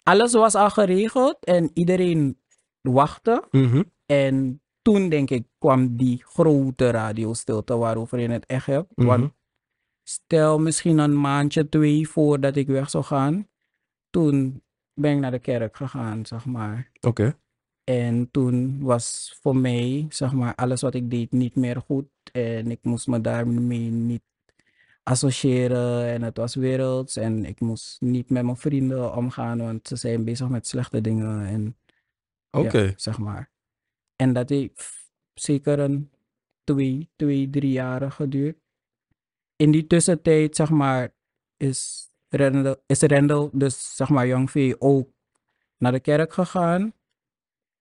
[SPEAKER 1] alles was al geregeld en iedereen wachtte.
[SPEAKER 2] Mhm.
[SPEAKER 1] En toen denk ik kwam die grote radiostilte waarover je het echt hebt.
[SPEAKER 2] Mhm.
[SPEAKER 1] Want stel misschien een maandje, twee voordat ik weg zou gaan. Toen ben ik naar de kerk gegaan, zeg maar.
[SPEAKER 2] Oké.
[SPEAKER 1] En toen was voor mij, zeg maar, alles wat ik deed niet meer goed. En ik moest me daarmee niet associëren en het was werelds en ik moest niet met mijn vrienden omgaan, want ze zijn bezig met slechte dingen en
[SPEAKER 2] Oké.
[SPEAKER 1] ja, zeg maar. En dat heeft zeker een twee, twee, drie jaren geduurd. In die tussentijd, zeg maar, is Rendel, is Rendel dus zeg maar Young V ook naar de kerk gegaan.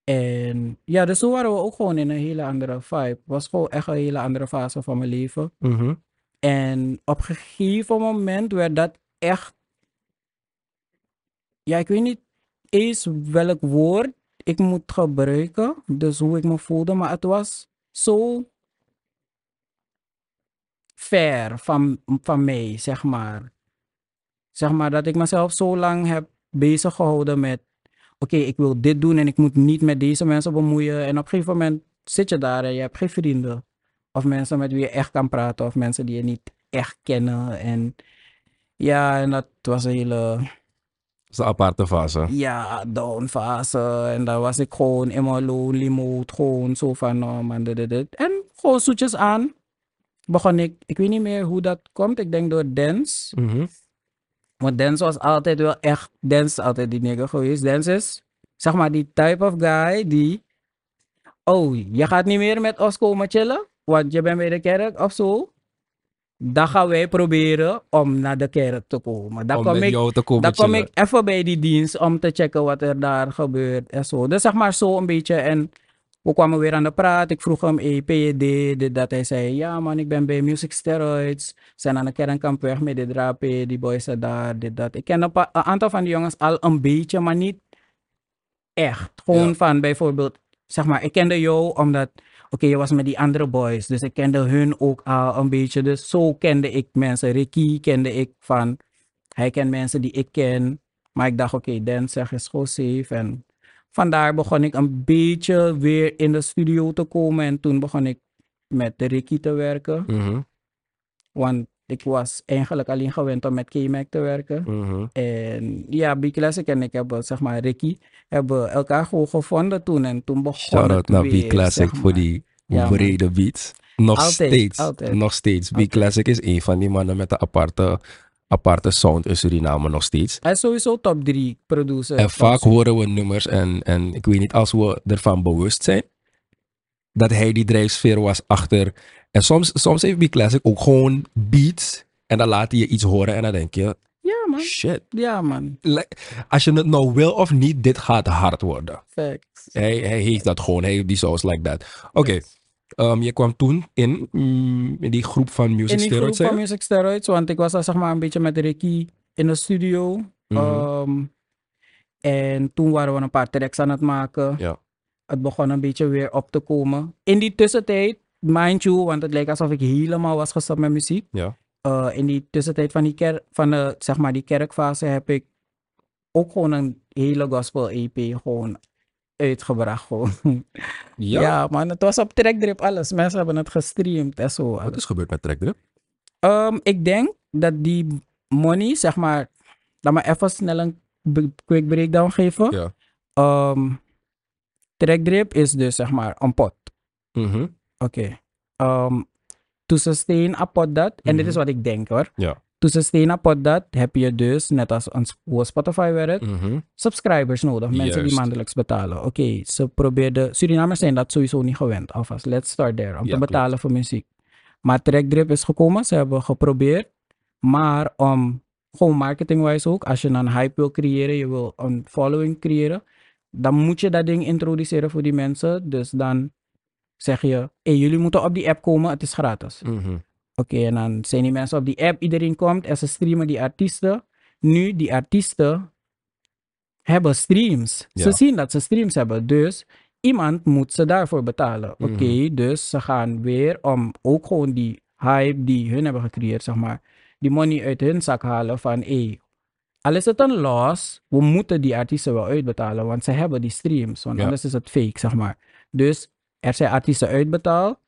[SPEAKER 1] En ja, dus toen waren we ook gewoon in een hele andere vibe. Het was gewoon echt een hele andere fase van mijn leven.
[SPEAKER 2] Mhm.
[SPEAKER 1] En op een gegeven moment werd dat echt. Ja, ik weet niet eens welk woord ik moet gebruiken. Dus hoe ik me voelde. Maar het was zo ver van, van mij, zeg maar. Zeg maar dat ik mezelf zo lang heb bezig gehouden met. Oké, ik wil dit doen en ik moet niet met deze mensen bemoeien. En op een gegeven moment zit je daar en je hebt geen vrienden. Of mensen met wie je echt kan praten. Of mensen die je niet echt kennen. En ja, en dat was een hele
[SPEAKER 2] is een aparte fase.
[SPEAKER 1] ja, down fase. En dan was ik gewoon in mijn lonely mode. Gewoon zo van, oh man, dit, dit, dit. En gewoon zoetjes aan. Begon ik, ik weet niet meer hoe dat komt. Ik denk door dance.
[SPEAKER 2] Mhm.
[SPEAKER 1] Want dance was altijd wel echt, dance is altijd die nigger geweest. Dance is, zeg maar, die type of guy die, oh, je gaat niet meer met ons komen chillen, want je bent bij de kerk of zo. Dan gaan wij proberen om naar de kerk te komen. Dan
[SPEAKER 2] Om
[SPEAKER 1] kom ik,
[SPEAKER 2] te komen
[SPEAKER 1] dan kom ik even bij die dienst om te checken wat er daar gebeurt en zo. Dus zeg maar zo een beetje. En we kwamen weer aan de praat. Ik vroeg hem, hey, PED, dit, dat. Hij zei, ja man, ik ben bij Music Steroids. Zijn aan de kernkamp weg met dit rapen. Die boys zijn daar, dit, dat. Ik ken een, een aantal van die jongens al een beetje, maar niet echt. Gewoon
[SPEAKER 2] Ja.
[SPEAKER 1] van bijvoorbeeld, zeg maar, ik kende jou omdat, oké, je was met die andere boys. Dus ik kende hun ook al een beetje. Dus zo kende ik mensen. Ricky kende ik van, hij kent mensen die ik ken. Maar ik dacht, oké, Dan zeg is gewoon safe. En vandaar begon ik een beetje weer in de studio te komen. En toen begon ik met Ricky te werken.
[SPEAKER 2] Mhm.
[SPEAKER 1] Want ik was eigenlijk alleen gewend om met K-Mac te werken.
[SPEAKER 2] Mhm.
[SPEAKER 1] En ja, B-Classic en ik hebben, zeg maar, Ricky, hebben elkaar gewoon gevonden toen. En toen begon
[SPEAKER 2] Shout-out
[SPEAKER 1] het
[SPEAKER 2] naar
[SPEAKER 1] weer,
[SPEAKER 2] B-Classic
[SPEAKER 1] zeg
[SPEAKER 2] voor die
[SPEAKER 1] Ja,
[SPEAKER 2] brede beats. Nog
[SPEAKER 1] Altijd,
[SPEAKER 2] steeds.
[SPEAKER 1] altijd.
[SPEAKER 2] Nog steeds.
[SPEAKER 1] Altijd.
[SPEAKER 2] B-Classic is een van die mannen met een aparte, aparte sound in Suriname nog steeds.
[SPEAKER 1] Hij is sowieso top 3 producer.
[SPEAKER 2] En vaak horen we nummers en, en ik weet niet, als we ervan bewust zijn, dat hij die drijfsfeer was achter. En soms, soms heeft B-Classic ook gewoon beats en dan laat hij je iets horen en dan denk je,
[SPEAKER 1] Ja, man.
[SPEAKER 2] shit.
[SPEAKER 1] Ja, man.
[SPEAKER 2] Als je het nou wil of niet, dit gaat hard worden.
[SPEAKER 1] Facts.
[SPEAKER 2] Hij, hij heeft dat gewoon, hij heeft die sauce like that. Oké, ehm, je kwam toen in, mm, in die groep van Music
[SPEAKER 1] in die groep
[SPEAKER 2] Steroids,
[SPEAKER 1] van? Music Steroids, want ik was daar zeg maar een beetje met Ricky in de studio.
[SPEAKER 2] Mhm.
[SPEAKER 1] Ehm, en toen waren we een paar tracks aan het maken.
[SPEAKER 2] Ja.
[SPEAKER 1] Het begon een beetje weer op te komen. In die tussentijd, mind you, want het leek alsof ik helemaal was gestopt met muziek.
[SPEAKER 2] Ja.
[SPEAKER 1] Eh, in die tussentijd van die, ker van de, zeg maar die kerkfase heb ik ook gewoon een hele gospel EP gewoon uitgebracht. Gewoon.
[SPEAKER 2] Ja.
[SPEAKER 1] Ja. man, het was op Trackdrip alles. Mensen hebben het gestreamd en zo.
[SPEAKER 2] Wat is gebeurd met Trackdrip?
[SPEAKER 1] Ehm, ik denk dat die money, zeg maar, laat me even snel een quick breakdown geven.
[SPEAKER 2] Ja.
[SPEAKER 1] Ehm, Trackdrip is dus zeg maar een pot.
[SPEAKER 2] Mhm.
[SPEAKER 1] Oké. Ehm, to sustain a pot dat, en dit is
[SPEAKER 2] Mhm.
[SPEAKER 1] wat ik denk hoor.
[SPEAKER 2] Ja.
[SPEAKER 1] To sustain a pot dat heb je dus, net als een, hoe Spotify werkt,
[SPEAKER 2] Mhm.
[SPEAKER 1] subscribers nodig. Mensen die maandelijks betalen. Oké, ze probeerden, Surinamers zijn dat sowieso niet gewend. Alvast, let's start there. Om
[SPEAKER 2] Ja,
[SPEAKER 1] te
[SPEAKER 2] klopt.
[SPEAKER 1] betalen voor muziek. Maar Trackdrip is gekomen, ze hebben geprobeerd. Maar om, gewoon marketing-wise ook, als je een hype wil creëren, je wil een following creëren, dan moet je dat ding introduceren voor die mensen. Dus dan zeg je, hey, jullie moeten op die app komen, het is gratis.
[SPEAKER 2] Mhm.
[SPEAKER 1] Oké, en dan zijn die mensen op die app, iedereen komt en ze streamen die artiesten. Nu, die artiesten hebben streams.
[SPEAKER 2] Ja.
[SPEAKER 1] Ze zien dat ze streams hebben, dus iemand moet ze daarvoor betalen. Oké,
[SPEAKER 2] Mhm.
[SPEAKER 1] dus ze gaan weer om ook gewoon die hype die hun hebben gecreëerd, zeg maar, die money uit hun zak halen van, hé, al is het een loss, we moeten die artiesten wel uitbetalen, want ze hebben die streams, want
[SPEAKER 2] Ja.
[SPEAKER 1] anders is het fake, zeg maar. Dus er zijn artiesten uitbetaald,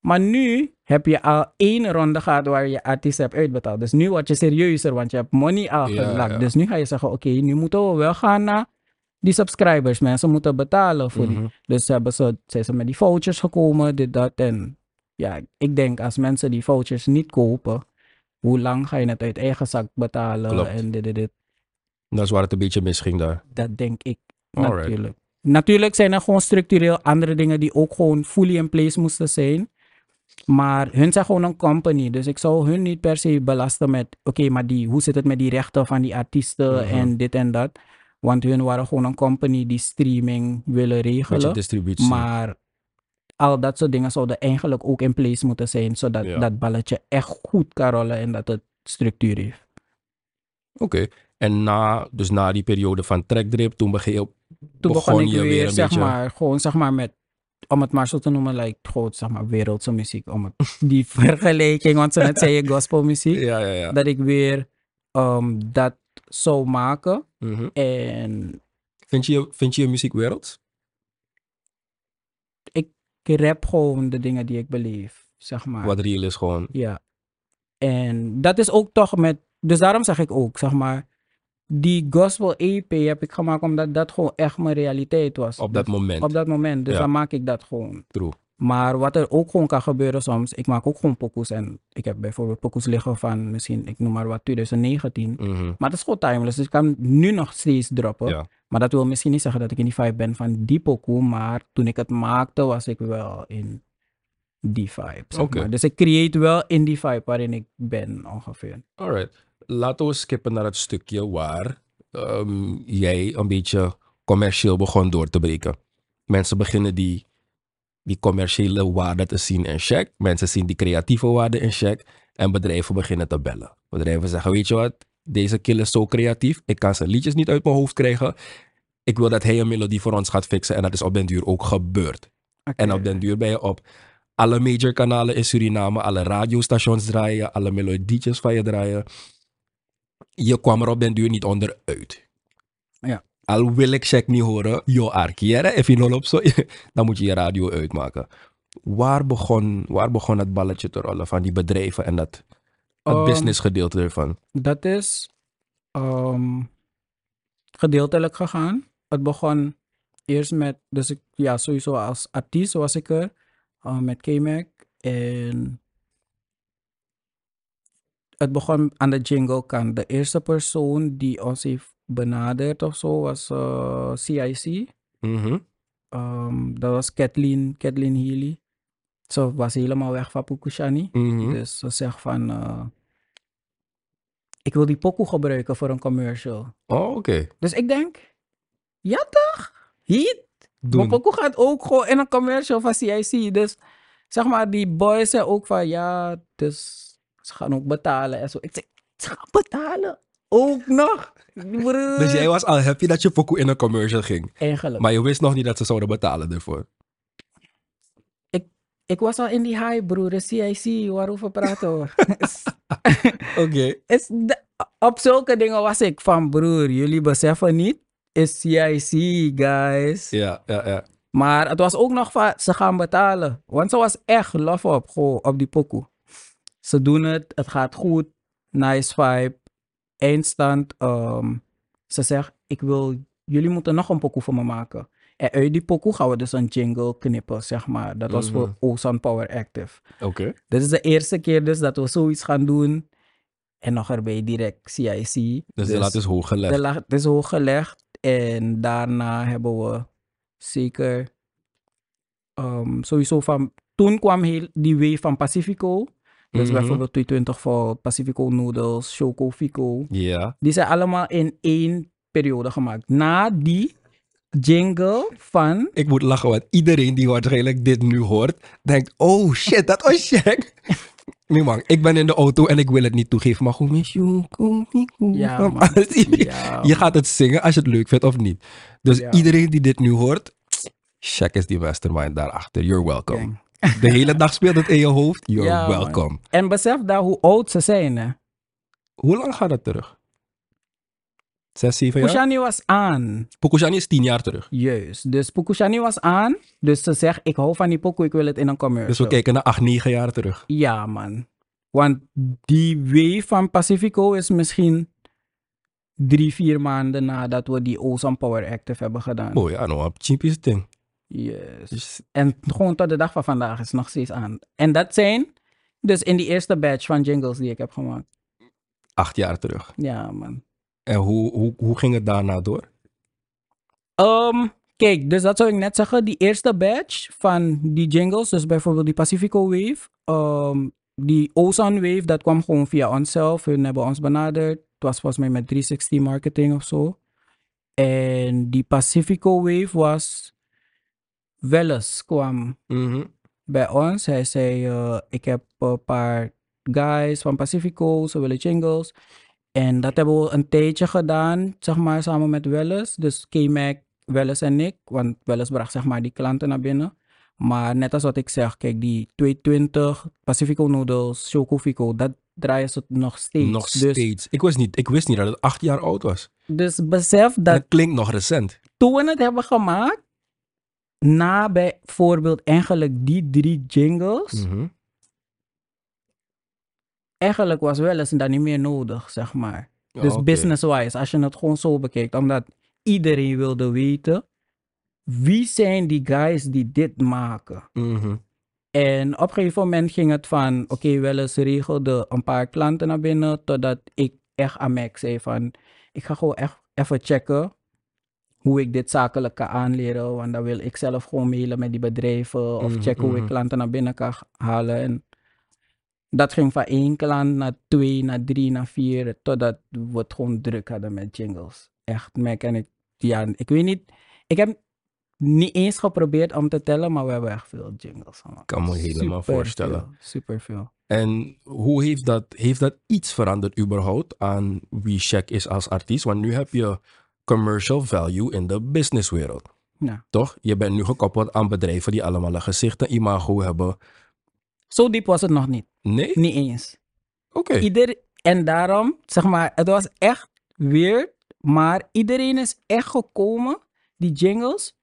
[SPEAKER 1] maar nu heb je al één ronde gehad waar je artiesten hebt uitbetaald. Dus nu word je serieuzer, want je hebt money al gelakt.
[SPEAKER 2] ja.
[SPEAKER 1] Dus nu ga je zeggen, oké, nu moeten we wel gaan naar die subscribers. Mensen moeten betalen voor die.
[SPEAKER 2] Mhm.
[SPEAKER 1] Dus hebben ze, zijn ze met die vouchers gekomen, dit, dat. En ja, ik denk als mensen die vouchers niet kopen, hoe lang ga je het uit eigen zak betalen
[SPEAKER 2] Klopt.
[SPEAKER 1] en dit, dit, dit.
[SPEAKER 2] Dat is waar het een beetje misging daar.
[SPEAKER 1] Dat denk ik
[SPEAKER 2] Alright.
[SPEAKER 1] natuurlijk. Natuurlijk zijn er gewoon structureel andere dingen die ook gewoon fully in place moesten zijn. Maar hun zijn gewoon een company. Dus ik zou hun niet per se belasten met... Oké, maar die, hoe zit het met die rechten van die artiesten
[SPEAKER 2] Mhm.
[SPEAKER 1] en dit en dat. Want hun waren gewoon een company die streaming willen regelen.
[SPEAKER 2] distributie.
[SPEAKER 1] Maar al dat soort dingen zouden eigenlijk ook in place moeten zijn. Zodat
[SPEAKER 2] Ja.
[SPEAKER 1] dat balletje echt goed kan rollen en dat het structuur heeft.
[SPEAKER 2] Oké. En na, dus na die periode van trackdrip, toen
[SPEAKER 1] toen begon, ik weer, zeg
[SPEAKER 2] beetje...
[SPEAKER 1] maar, gewoon zeg maar met, om het maar zo te noemen, like, gewoon zeg maar wereldse muziek. Om het, die vergelijking, want ze net zei je gospelmuziek,
[SPEAKER 2] Ja, ja, ja.
[SPEAKER 1] dat ik weer ehm, dat zou maken.
[SPEAKER 2] Mhm.
[SPEAKER 1] En
[SPEAKER 2] Vind je, vind je je muziek werelds?
[SPEAKER 1] ik rap gewoon de dingen die ik beleef, zeg maar.
[SPEAKER 2] Wat real is gewoon.
[SPEAKER 1] Ja. En dat is ook toch met, dus daarom zeg ik ook, zeg maar, die gospel EP heb ik gemaakt omdat dat gewoon echt mijn realiteit was.
[SPEAKER 2] Op dat
[SPEAKER 1] Dus-
[SPEAKER 2] moment.
[SPEAKER 1] Op dat moment, dus
[SPEAKER 2] Ja.
[SPEAKER 1] dan maak ik dat gewoon.
[SPEAKER 2] True.
[SPEAKER 1] Maar wat er ook gewoon kan gebeuren soms, ik maak ook gewoon pokoes en ik heb bijvoorbeeld pokoes liggen van misschien, ik noem maar wat, 2019.
[SPEAKER 2] Mhm.
[SPEAKER 1] Maar dat is gewoon timeless, dus ik kan nu nog steeds droppen.
[SPEAKER 2] Ja.
[SPEAKER 1] Maar dat wil misschien niet zeggen dat ik in die vibe ben van die pokoe, maar toen ik het maakte was ik wel in die vibe. zeg maar. Dus ik creëer wel in die vibe waarin ik ben ongeveer.
[SPEAKER 2] Alright. Laten we skippen naar het stukje waar ehm, jij een beetje commercieel begon door te breken. Mensen beginnen die, die commerciële waarde te zien in check. Mensen zien die creatieve waarde in check. En bedrijven beginnen te bellen. Bedrijven zeggen, weet je wat? Deze kill is zo creatief. Ik kan zijn liedjes niet uit mijn hoofd krijgen. Ik wil dat hij een melodie voor ons gaat fixen. En dat is op den duur ook gebeurd. En op den duur ben je op alle major kanalen in Suriname, alle radiostations draaien, alle melodietjes van je draaien. Je kwam er op den duur niet onderuit.
[SPEAKER 1] Ja.
[SPEAKER 2] Al wil ik check niet horen, yo arkiere, nul op zo, dan moet je je radio uitmaken. Waar begon, waar begon het balletje te rollen van die bedrijven en dat het
[SPEAKER 1] Ehm,
[SPEAKER 2] business gedeelte ervan?
[SPEAKER 1] Dat is ehm, gedeeltelijk gegaan. Het begon eerst met, dus ik, ja, sowieso als artiest was ik er, eh, met K-Mac. En het begon aan de jingle kant. De eerste persoon die ons heeft benaderd of zo was eh, CIC.
[SPEAKER 2] Mhm.
[SPEAKER 1] Ehm, dat was Kathleen, Kathleen Healy. Ze was helemaal weg van Pukushani.
[SPEAKER 2] Mhm.
[SPEAKER 1] Dus ze zegt van, eh, ik wil die pokoe gebruiken voor een commercial.
[SPEAKER 2] Oh, oké.
[SPEAKER 1] Dus ik denk, ja toch? Heat?
[SPEAKER 2] Doen.
[SPEAKER 1] pokoe gaat ook gewoon in een commercial van CIC. Dus zeg maar, die boys zijn ook van, ja, dus ze gaan ook betalen en zo. Ik zeg, ze gaan betalen? Ook nog?
[SPEAKER 2] Dus jij was al happy dat je pokoe in een commercial ging.
[SPEAKER 1] Eigenlijk.
[SPEAKER 2] Maar je wist nog niet dat ze zouden betalen ervoor.
[SPEAKER 1] Ik was al in die high, broer. CIC, waarover praten we?
[SPEAKER 2] Oké.
[SPEAKER 1] de- op zulke dingen was ik van, broer, jullie beseffen niet, is CIC, guys.
[SPEAKER 2] Ja, ja, ja.
[SPEAKER 1] Maar het was ook nog van, ze gaan betalen. Want ze was echt love op, op die pokoe. Ze doen het, het gaat goed, nice vibe, eindstand. ehm, ze zegt, ik wil, jullie moeten nog een pokoe voor me maken. En uit die pokoe gaan we dus een jingle knippen, zeg maar. Dat was
[SPEAKER 2] Mhm.
[SPEAKER 1] voor Ozone Power Active.
[SPEAKER 2] Oké.
[SPEAKER 1] Dit is de eerste keer dus dat we zoiets gaan doen. En nog erbij direct CIC.
[SPEAKER 2] Dus, de lat is hoog gelegd.
[SPEAKER 1] de lat is hoog gelegd. En daarna hebben we zeker ehm, sowieso van... Toen kwam heel die wave van Pacifico. Dus
[SPEAKER 2] Mhm.
[SPEAKER 1] bijvoorbeeld 220 voor Pacifico Noodles, Choco Fico.
[SPEAKER 2] Ja.
[SPEAKER 1] Die zijn allemaal in één periode gemaakt. Na die jingle van...
[SPEAKER 2] Ik moet lachen, want iedereen die waarschijnlijk dit nu hoort, denkt, oh shit, dat was check. Nee man, ik ben in de auto en ik wil het niet toegeven, maar gewoon...
[SPEAKER 1] Ja,
[SPEAKER 2] Ja,
[SPEAKER 1] man.
[SPEAKER 2] je
[SPEAKER 1] Ja,
[SPEAKER 2] gaat het zingen als je het leuk vindt of niet. Dus
[SPEAKER 1] Ja.
[SPEAKER 2] iedereen die dit nu hoort, check is die mastermind daarachter. You're welcome. De hele dag speelt het in je hoofd. You're
[SPEAKER 1] Ja,
[SPEAKER 2] welcome.
[SPEAKER 1] En besef daar hoe oud ze zijn, hè.
[SPEAKER 2] Hoe lang gaat dat terug? Zes, zeven jaar?
[SPEAKER 1] Pushani was aan.
[SPEAKER 2] Pokushani is tien jaar terug.
[SPEAKER 1] Juist. Dus Pukushani was aan. Dus ze zegt, ik hou van die pokoe, ik wil het in een commercial.
[SPEAKER 2] Dus we kijken naar acht, negen jaar terug.
[SPEAKER 1] Ja, man. Want die wave van Pacifico is misschien drie, vier maanden nadat we die Ozone Power Active hebben gedaan.
[SPEAKER 2] Mooi, ja, nou, cheapest ding.
[SPEAKER 1] Yes.
[SPEAKER 2] Dus,
[SPEAKER 1] En gewoon tot de dag van vandaag is nog steeds aan. En dat zijn Dus in die eerste batch van jingles die ik heb gemaakt.
[SPEAKER 2] Acht jaar terug.
[SPEAKER 1] Ja, man.
[SPEAKER 2] En hoe, hoe, hoe ging het daarna door?
[SPEAKER 1] Ehm, kijk, dus dat zou ik net zeggen. Die eerste batch van die jingles, dus bijvoorbeeld die Pacifico Wave, ehm, die Ozone Wave, dat kwam gewoon via onszelf. Hun hebben ons benaderd. Het was volgens mij met 360 marketing of zo. En die Pacifico Wave was Welles kwam
[SPEAKER 2] Mhm.
[SPEAKER 1] bij ons. Hij zei, eh, ik heb een paar guys van Pacifico, ze willen jingles. En dat hebben we een tijdje gedaan, zeg maar, samen met Welles. Dus K-Mac, Welles en ik. Want Welles bracht, zeg maar, die klanten naar binnen. Maar net als wat ik zeg, kijk, die 220, Pacifico Noodles, Choco Fico, dat draaien ze nog steeds.
[SPEAKER 2] Nog
[SPEAKER 1] Dus,
[SPEAKER 2] steeds. Ik wist, niet, ik wist niet dat het acht jaar oud was.
[SPEAKER 1] dus besef dat
[SPEAKER 2] Dat klinkt nog recent.
[SPEAKER 1] toen we het hebben gemaakt, na bijvoorbeeld eigenlijk die drie jingles,
[SPEAKER 2] Mhm.
[SPEAKER 1] eigenlijk was wel eens dat niet meer nodig, zeg maar. Dus business-wise, als je het gewoon zo bekijkt, omdat iedereen wilde weten, wie zijn die guys die dit maken?
[SPEAKER 2] Mhm.
[SPEAKER 1] En op een gegeven moment ging het van, oké, wel eens regelde een paar klanten naar binnen, totdat ik echt aan Max zei van, ik ga gewoon echt even checken hoe ik dit zakelijk kan aanleren, want dan wil ik zelf gewoon mailen met die bedrijven of
[SPEAKER 2] Mhm,
[SPEAKER 1] checken hoe ik
[SPEAKER 2] mhm.
[SPEAKER 1] klanten naar binnen kan halen. En dat ging van één klant naar twee, naar drie, naar vier, totdat we het gewoon druk hadden met jingles. Echt, Mac en ik, ja, ik weet niet, ik heb niet eens geprobeerd om te tellen, maar we hebben echt veel jingles gemaakt.
[SPEAKER 2] Kan me helemaal
[SPEAKER 1] Super
[SPEAKER 2] voorstellen.
[SPEAKER 1] super veel.
[SPEAKER 2] En hoe heeft dat, heeft dat iets veranderd überhaupt aan wie Shaq is als artiest? Want nu heb je commercial value in de businesswereld.
[SPEAKER 1] Ja.
[SPEAKER 2] Toch? Je bent nu gekoppeld aan bedrijven die allemaal een gezicht en imago hebben.
[SPEAKER 1] Zo diep was het nog niet.
[SPEAKER 2] Nee?
[SPEAKER 1] Niet eens.
[SPEAKER 2] Oké.
[SPEAKER 1] Ieder, en daarom, zeg maar, het was echt weird, maar iedereen is echt gekomen, die jingles,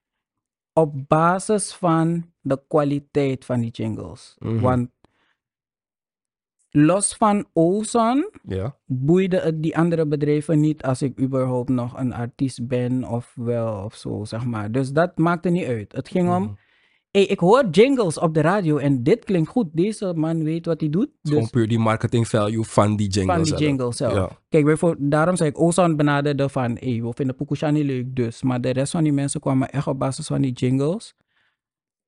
[SPEAKER 1] op basis van de kwaliteit van die jingles.
[SPEAKER 2] Mhm.
[SPEAKER 1] Want los van Ozon
[SPEAKER 2] Ja.
[SPEAKER 1] boeide het die andere bedrijven niet als ik überhaupt nog een artiest ben of wel of zo, zeg maar. Dus dat maakte niet uit. Het ging om,
[SPEAKER 2] Mhm.
[SPEAKER 1] hey, ik hoor jingles op de radio en dit klinkt goed. Deze man weet wat hij doet. Dus
[SPEAKER 2] Gewoon puur die marketing value van die jingle
[SPEAKER 1] van die
[SPEAKER 2] zelf.
[SPEAKER 1] jingle zelf.
[SPEAKER 2] Ja.
[SPEAKER 1] Kijk, bijvoorbeeld, daarom zei ik, Ozan benaderde van, hey, we vinden Pukusha niet leuk dus. Maar de rest van die mensen kwamen echt op basis van die jingles.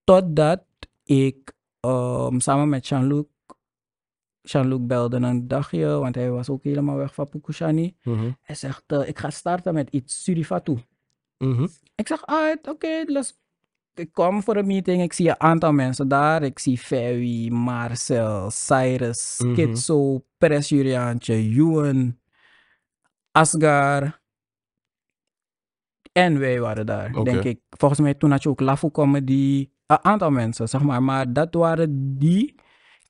[SPEAKER 1] Totdat ik ehm, samen met Jean-Luc, Jean-Luc belde een dagje, want hij was ook helemaal weg van Pukushani.
[SPEAKER 2] Mhm.
[SPEAKER 1] Hij zegt, eh, ik ga starten met iets Surifatu.
[SPEAKER 2] Mhm.
[SPEAKER 1] Ik zeg, ah, oké, let's... Ik kom voor een meeting, ik zie een aantal mensen daar. Ik zie Ferry, Marcel, Cyrus,
[SPEAKER 2] Mhm.
[SPEAKER 1] Kitso, Peres Juriaantje, Juan, Asgar. En wij waren daar, denk ik. Volgens mij toen had je ook Lafu Comedy. Een aantal mensen, zeg maar. Maar dat waren die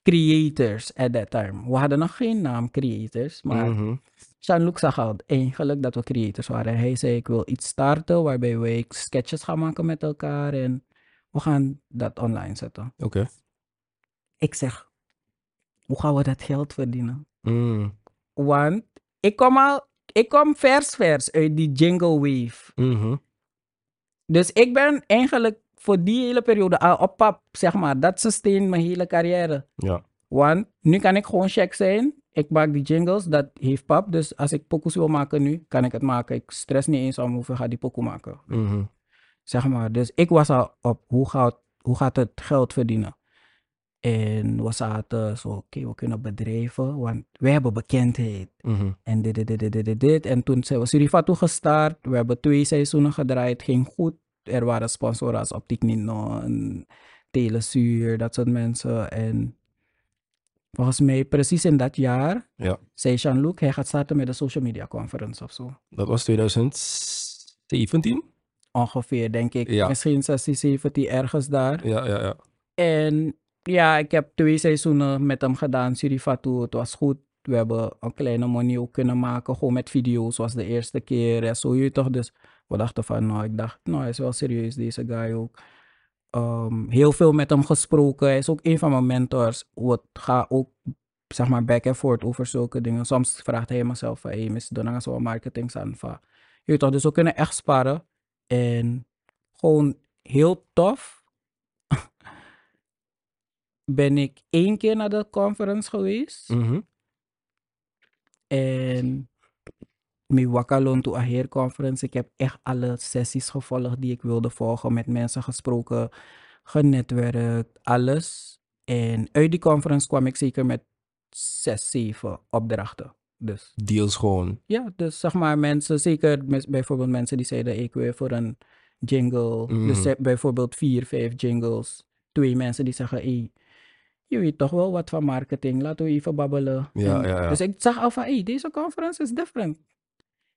[SPEAKER 1] creators at that time. We hadden nog geen naam creators, maar
[SPEAKER 2] Mhm.
[SPEAKER 1] Jean-Luc zag al eigenlijk dat we creators waren. Hij zei, ik wil iets starten waarbij we sketches gaan maken met elkaar en we gaan dat online zetten.
[SPEAKER 2] Oké.
[SPEAKER 1] Ik zeg, hoe gaan we dat geld verdienen?
[SPEAKER 2] Mm.
[SPEAKER 1] Want ik kom al, ik kom vers vers uit die jingle wave.
[SPEAKER 2] Mhm.
[SPEAKER 1] Dus ik ben eigenlijk voor die hele periode al op pap, zeg maar. Dat sustain mijn hele carrière.
[SPEAKER 2] Ja.
[SPEAKER 1] Want nu kan ik gewoon check zijn. Ik maak die jingles, dat heeft pap. Dus als ik pokoes wil maken nu, kan ik het maken. Ik stress niet eens om hoeveel ga die pokoe maken.
[SPEAKER 2] Mhm.
[SPEAKER 1] Zeg maar. Dus ik was al op hoe gaat, hoe gaat het geld verdienen. En we zaten zo, oké, we kunnen bedrijven, want wij hebben bekendheid.
[SPEAKER 2] Mhm.
[SPEAKER 1] En dit, dit, dit, dit, dit. En toen zijn we Surifatu gestart. We hebben twee seizoenen gedraaid, ging goed. Er waren sponsoren als Optiek Nino en Telesuur, dat soort mensen. En volgens mij precies in dat jaar
[SPEAKER 2] Ja.
[SPEAKER 1] zei Jean-Luc, hij gaat starten met de social media conference of zo.
[SPEAKER 2] Dat was 2017?
[SPEAKER 1] Ongeveer, denk ik.
[SPEAKER 2] Ja.
[SPEAKER 1] Misschien 16, 17, ergens daar.
[SPEAKER 2] Ja, ja, ja.
[SPEAKER 1] En ja, ik heb twee seizoenen met hem gedaan, Surifatu. Het was goed. We hebben een kleine money ook kunnen maken, gewoon met video's, zoals de eerste keer. En zo, je toch. Dus we dachten van, nou, ik dacht, nou, hij is wel serieus, deze guy ook. Ehm, heel veel met hem gesproken. Hij is ook een van mijn mentors. Wat ga ook, zeg maar, back and forth over zulke dingen. Soms vraagt hij mezelf van, hey, Miss Donanga, zo marketing aan van. Je toch, dus we kunnen echt sparen. En gewoon heel tof ben ik één keer naar de conference geweest.
[SPEAKER 2] Mhm.
[SPEAKER 1] En met Wakalon to Aheer Conference. Ik heb echt alle sessies gevolgd die ik wilde volgen. Met mensen gesproken, genetwerkt, alles. En uit die conference kwam ik zeker met zes, zeven opdrachten. Dus
[SPEAKER 2] Deals gewoon.
[SPEAKER 1] ja, dus zeg maar mensen, zeker bijvoorbeeld mensen die zeiden ik wil voor een jingle. Dus
[SPEAKER 2] Mhm.
[SPEAKER 1] ze- bijvoorbeeld vier, vijf jingles. Twee mensen die zeggen, hey, je weet toch wel wat van marketing, laten we even babbelen.
[SPEAKER 2] Ja,
[SPEAKER 1] En
[SPEAKER 2] ja, ja.
[SPEAKER 1] Dus ik zag al van, hey, deze conference is different.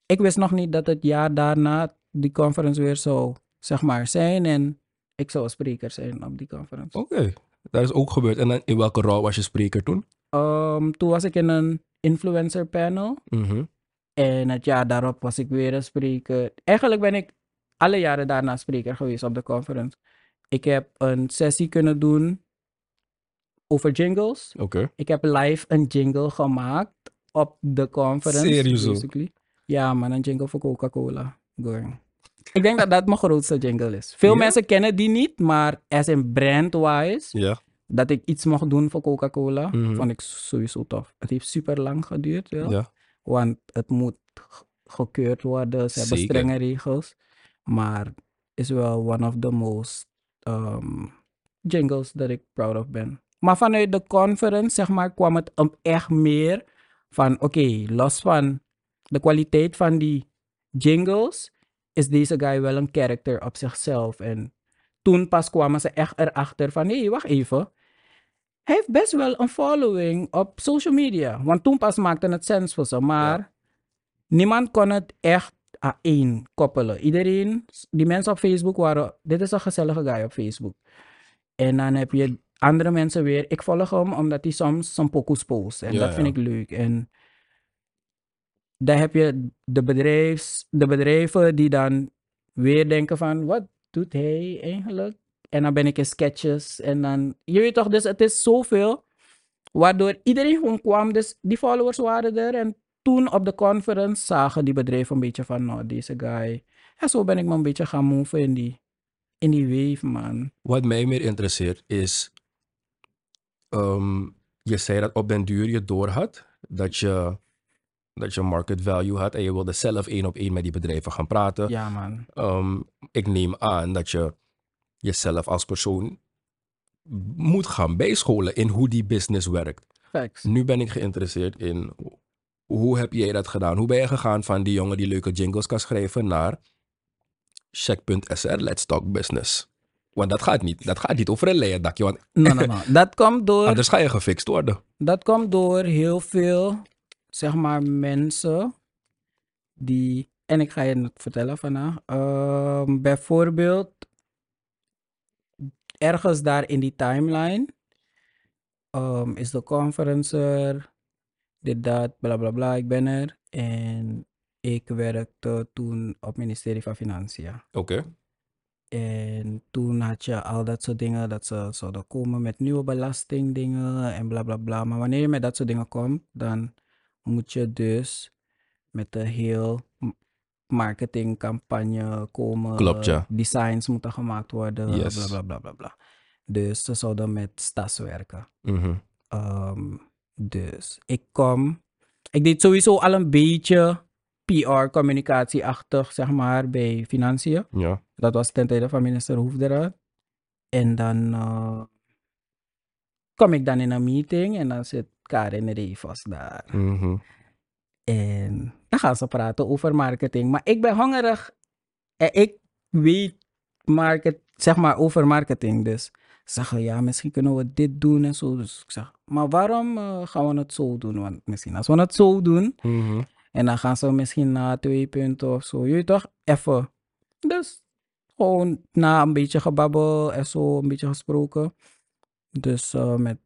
[SPEAKER 1] Ik wist nog niet dat het jaar daarna die conference weer zou, zeg maar, zijn. En ik zou spreker zijn op die conference.
[SPEAKER 2] Oké, dat is ook gebeurd. En in welke rol was je spreker toen?
[SPEAKER 1] Ehm, toen was ik in een influencer panel.
[SPEAKER 2] Mhm.
[SPEAKER 1] En het jaar daarop was ik weer een spreker. Eigenlijk ben ik alle jaren daarna spreker geweest op de conference. Ik heb een sessie kunnen doen over jingles.
[SPEAKER 2] Oké.
[SPEAKER 1] Ik heb live een jingle gemaakt op de conference.
[SPEAKER 2] Serieus.
[SPEAKER 1] Ja, man, een jingle voor Coca-Cola. Going. Ik denk dat dat mijn grootste jingle is. Veel mensen kennen die niet, maar as in brand-wise,
[SPEAKER 2] Ja.
[SPEAKER 1] dat ik iets mocht doen voor Coca-Cola,
[SPEAKER 2] Mhm.
[SPEAKER 1] vond ik sowieso tof. Het heeft super lang geduurd, ja. Want het moet gekeurd worden. Ze hebben
[SPEAKER 2] Zeker.
[SPEAKER 1] strenge regels. Maar is wel one of the most um, jingles dat ik proud of ben. Maar vanuit de conference, zeg maar, kwam het om echt meer van, oké, los van de kwaliteit van die jingles, is deze guy wel een character op zichzelf. En toen pas kwamen ze echt erachter van, hé, hey, wacht even. Hij heeft best wel een following op social media. Want toen pas maakte het sens voor ze. Maar niemand kon het echt aan één koppelen. Iedereen, die mensen op Facebook waren, dit is een gezellige guy op Facebook. En dan heb je andere mensen weer, ik volg hem omdat hij soms zijn pokoes post. En
[SPEAKER 2] Ja,
[SPEAKER 1] dat vind
[SPEAKER 2] ja.
[SPEAKER 1] ik leuk. En daar heb je de, bedrijfs, de bedrijven die dan weer denken van, wat doet hij eigenlijk? En dan ben ik in sketches en dan, je weet toch, dus het is zoveel. Waardoor iedereen gewoon kwam, dus die followers waren er. En toen op de conference zagen die bedrijven een beetje van, nou, deze guy. En zo ben ik me een beetje gaan move in die, in die wave, man.
[SPEAKER 2] Wat mij meer interesseert is, ehm, je zei dat op den duur je doorhad dat je, dat je market value had en je wilde zelf één op één met die bedrijven gaan praten.
[SPEAKER 1] Ja, man.
[SPEAKER 2] Ehm, ik neem aan dat je jezelf als persoon moet gaan bijscholen in hoe die business werkt.
[SPEAKER 1] Facts.
[SPEAKER 2] Nu ben ik geïnteresseerd in hoe heb jij dat gedaan? Hoe ben je gegaan van die jongen die leuke jingles kan schrijven naar check.sr, let's talk business. Want dat gaat niet. Dat gaat niet over een leien dakje, want
[SPEAKER 1] No, no, no. Dat komt door...
[SPEAKER 2] anders ga je gefixt worden.
[SPEAKER 1] Dat komt door heel veel, zeg maar, mensen die. En ik ga je het vertellen vandaag. Ehm, bijvoorbeeld, ergens daar in die timeline ehm, is de conferencer, dit, dat, bla bla bla. Ik ben er. En ik werkte toen op het ministerie van Financiën.
[SPEAKER 2] Oké.
[SPEAKER 1] En toen had je al dat soort dingen, dat ze zouden komen met nieuwe belastingdingen en bla bla bla. Maar wanneer je met dat soort dingen komt, dan moet je dus met een heel marketingcampagne komen.
[SPEAKER 2] Klopt, ja.
[SPEAKER 1] Designs moeten gemaakt worden,
[SPEAKER 2] Yes.
[SPEAKER 1] bla bla bla bla bla. Dus ze zouden met stas werken.
[SPEAKER 2] Mhm.
[SPEAKER 1] Ehm, dus ik kom. Ik deed sowieso al een beetje PR-communicatieachtig, zeg maar, bij financiën.
[SPEAKER 2] Ja.
[SPEAKER 1] Dat was ten tijde van minister Hoefderaad. En dan eh, kom ik dan in een meeting en dan zit Karin Revos daar.
[SPEAKER 2] Mhm.
[SPEAKER 1] En dan gaan ze praten over marketing. Maar ik ben hongerig en ik weet market, zeg maar over marketing. Dus ze zeggen, ja, misschien kunnen we dit doen en zo. Dus ik zeg, maar waarom eh, gaan we het zo doen? Want misschien als we het zo doen,
[SPEAKER 2] Mhm.
[SPEAKER 1] en dan gaan ze misschien na twee punten of zo. Je toch? Even. Dus gewoon na een beetje gebabbel en zo, een beetje gesproken. Dus eh, met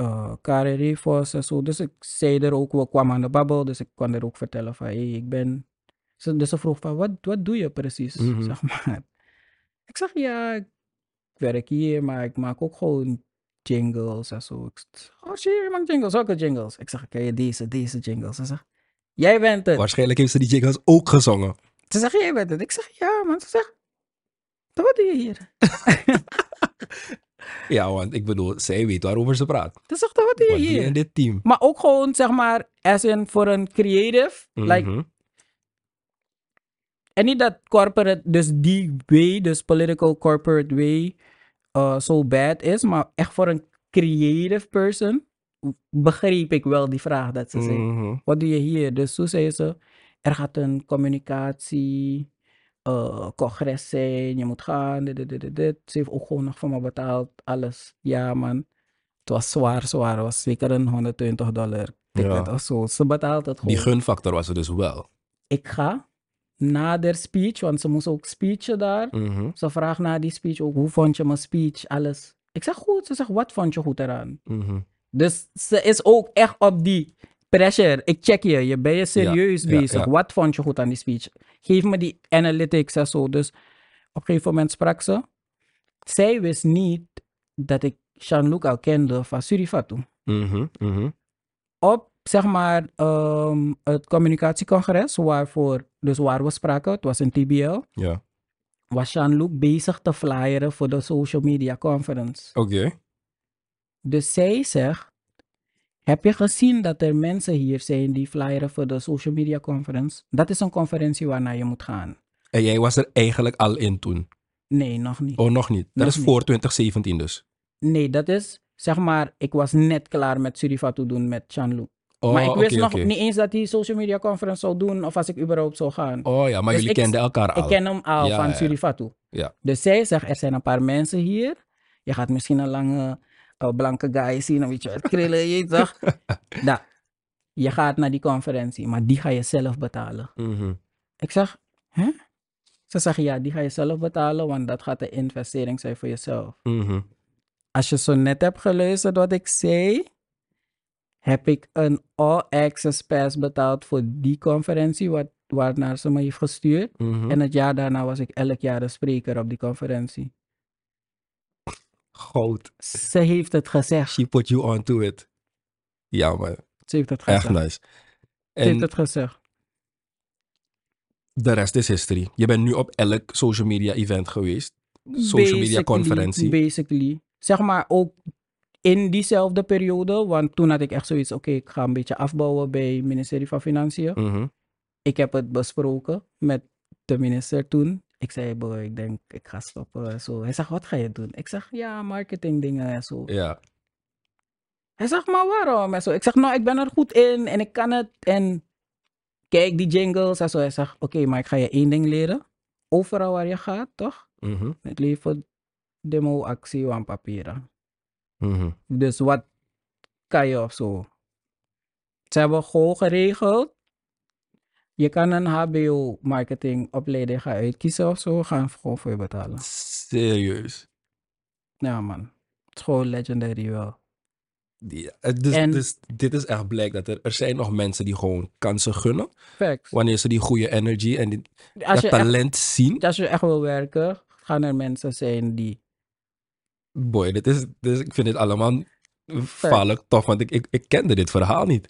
[SPEAKER 1] uh, Karen Rivos en zo. Dus ik zei er ook, we kwamen aan de babbel. Dus ik kon er ook vertellen van, hé, hey, ik ben... Dus ze vroeg van, wat, wat doe je precies?
[SPEAKER 2] Mhm.
[SPEAKER 1] Zeg maar. Ik zeg, ja, ik werk hier, maar ik maak ook gewoon jingles en zo. Ik zeg, oh shit, je maakt jingles, welke jingles? Ik zeg, ken je deze, deze jingles? Ze zegt, jij bent het.
[SPEAKER 2] Waarschijnlijk heeft ze die jingles ook gezongen.
[SPEAKER 1] Ze zegt, jij bent het. Ik zeg, ja man. Ze zegt, wat doe je hier?
[SPEAKER 2] Ja, want ik bedoel, zij weet waarover ze praat.
[SPEAKER 1] Dat is toch wat je
[SPEAKER 2] Want die
[SPEAKER 1] hier.
[SPEAKER 2] in dit team.
[SPEAKER 1] Maar ook gewoon, zeg maar, as in voor een creative. Like,
[SPEAKER 2] Mhm.
[SPEAKER 1] en niet dat corporate, dus die way, dus political corporate way, uh, zo bad is. Maar echt voor een creative person begreep ik wel die vraag dat ze zei.
[SPEAKER 2] Mhm.
[SPEAKER 1] Wat doe je hier? Dus toen zei ze, er gaat een communicatie, eh, congres zijn, je moet gaan, dit, dit, dit. Ze heeft ook gewoon nog van me betaald, alles. Ja man, het was zwaar, zwaar. Het was zeker een 120 dollar ticket
[SPEAKER 2] Ja.
[SPEAKER 1] of zo. Ze betaalt het gewoon.
[SPEAKER 2] Die gunfactor was er dus wel.
[SPEAKER 1] Ik ga na de speech, want ze moest ook speechen daar.
[SPEAKER 2] Mhm.
[SPEAKER 1] Ze vraagt na die speech ook, hoe vond je mijn speech, alles. Ik zeg goed, ze zegt, wat vond je goed eraan?
[SPEAKER 2] Mhm.
[SPEAKER 1] Dus ze is ook echt op die pressure. Ik check je, je ben je serieus
[SPEAKER 2] ja,
[SPEAKER 1] bezig.
[SPEAKER 2] ja.
[SPEAKER 1] Wat vond je goed aan die speech? Geef me die analytics en zo. Dus op een gegeven moment sprak ze. Zij wist niet dat ik Jean-Luc al kende van Surifatu.
[SPEAKER 2] Mhm. Mhm.
[SPEAKER 1] Op, zeg maar, ehm, het communicatiecongres, waarvoor, dus waar we spraken, het was in TBL,
[SPEAKER 2] Ja.
[SPEAKER 1] was Jean-Luc bezig te flyeren voor de social media conference.
[SPEAKER 2] Oké.
[SPEAKER 1] Dus zij zegt, heb je gezien dat er mensen hier zijn die flyeren voor de social media conference? Dat is een conferentie waarnaar je moet gaan.
[SPEAKER 2] En jij was er eigenlijk al in toen?
[SPEAKER 1] Nee, nog niet.
[SPEAKER 2] Oh, nog niet? Dat
[SPEAKER 1] Nog
[SPEAKER 2] is
[SPEAKER 1] niet.
[SPEAKER 2] voor 2017 dus?
[SPEAKER 1] Nee, dat is, zeg maar, ik was net klaar met Surifatu doen met Jean-Luc.
[SPEAKER 2] Oh,
[SPEAKER 1] maar ik wist nog niet eens dat hij social media conference zou doen of als ik überhaupt zou gaan.
[SPEAKER 2] Oh ja, maar
[SPEAKER 1] Dus
[SPEAKER 2] jullie
[SPEAKER 1] ik-
[SPEAKER 2] kenden elkaar al?
[SPEAKER 1] Ik ken hem al
[SPEAKER 2] Ja,
[SPEAKER 1] van
[SPEAKER 2] ja.
[SPEAKER 1] Surifatu.
[SPEAKER 2] Ja.
[SPEAKER 1] Dus zij zegt, er zijn een paar mensen hier. Je gaat misschien een lange eh, blanke guy zien, een beetje uit krullen, je weet toch? nou, je gaat naar die conferentie, maar die ga je zelf betalen.
[SPEAKER 2] Mhm.
[SPEAKER 1] Ik zeg, hè? Ze zeggen, ja, die ga je zelf betalen, want dat gaat een investering zijn voor jezelf.
[SPEAKER 2] Mhm.
[SPEAKER 1] Als je zo net hebt geluisterd wat ik zei, heb ik een all-access pass betaald voor die conferentie, wat, waarnaar ze me heeft gestuurd.
[SPEAKER 2] Mhm.
[SPEAKER 1] En het jaar daarna was ik elk jaar de spreker op die conferentie. Ze heeft het gezegd.
[SPEAKER 2] She put you onto it. Ja, maar
[SPEAKER 1] Ze heeft het gezegd.
[SPEAKER 2] echt nice.
[SPEAKER 1] Ze heeft
[SPEAKER 2] En
[SPEAKER 1] het gezegd.
[SPEAKER 2] de rest is history. Je bent nu op elk social media event geweest. Social media conferentie.
[SPEAKER 1] Basically. Zeg maar ook in diezelfde periode, want toen had ik echt zoiets, oké, ik ga een beetje afbouwen bij het ministerie van Financiën.
[SPEAKER 2] Mhm.
[SPEAKER 1] Ik heb het besproken met de minister toen. Ik zei, boy, ik denk, ik ga stoppen. en Zo. Hij zegt, wat ga je doen? Ik zeg, ja, marketing dingen en zo.
[SPEAKER 2] Ja.
[SPEAKER 1] Hij zegt, maar waarom? En zo. Ik zeg, nou, ik ben er goed in en ik kan het. En kijk die jingles en zo. Hij zegt, oké, maar ik ga je één ding leren. Overal waar je gaat, toch?
[SPEAKER 2] Mhm.
[SPEAKER 1] Het leven demo actie aan papieren.
[SPEAKER 2] Mhm.
[SPEAKER 1] Dus wat kan je of zo? Ze hebben gewoon geregeld. Je kan een HBO marketing opleiding gaan uitkiezen of zo. Gaan gewoon voor je betalen.
[SPEAKER 2] Serieus.
[SPEAKER 1] Ja man. Het is gewoon legendary wel.
[SPEAKER 2] Ja, het- dus,
[SPEAKER 1] En-
[SPEAKER 2] dus dit is echt blijk dat er, er zijn nog mensen die gewoon kansen gunnen.
[SPEAKER 1] Facts.
[SPEAKER 2] Wanneer ze die goede energy en die, dat
[SPEAKER 1] echt,
[SPEAKER 2] talent zien.
[SPEAKER 1] als je echt wil werken, gaan er mensen zijn die...
[SPEAKER 2] Boy, dit is, dit is- ik vind dit allemaal vaarlijk tof. Want ik, ik, ik kende dit verhaal niet.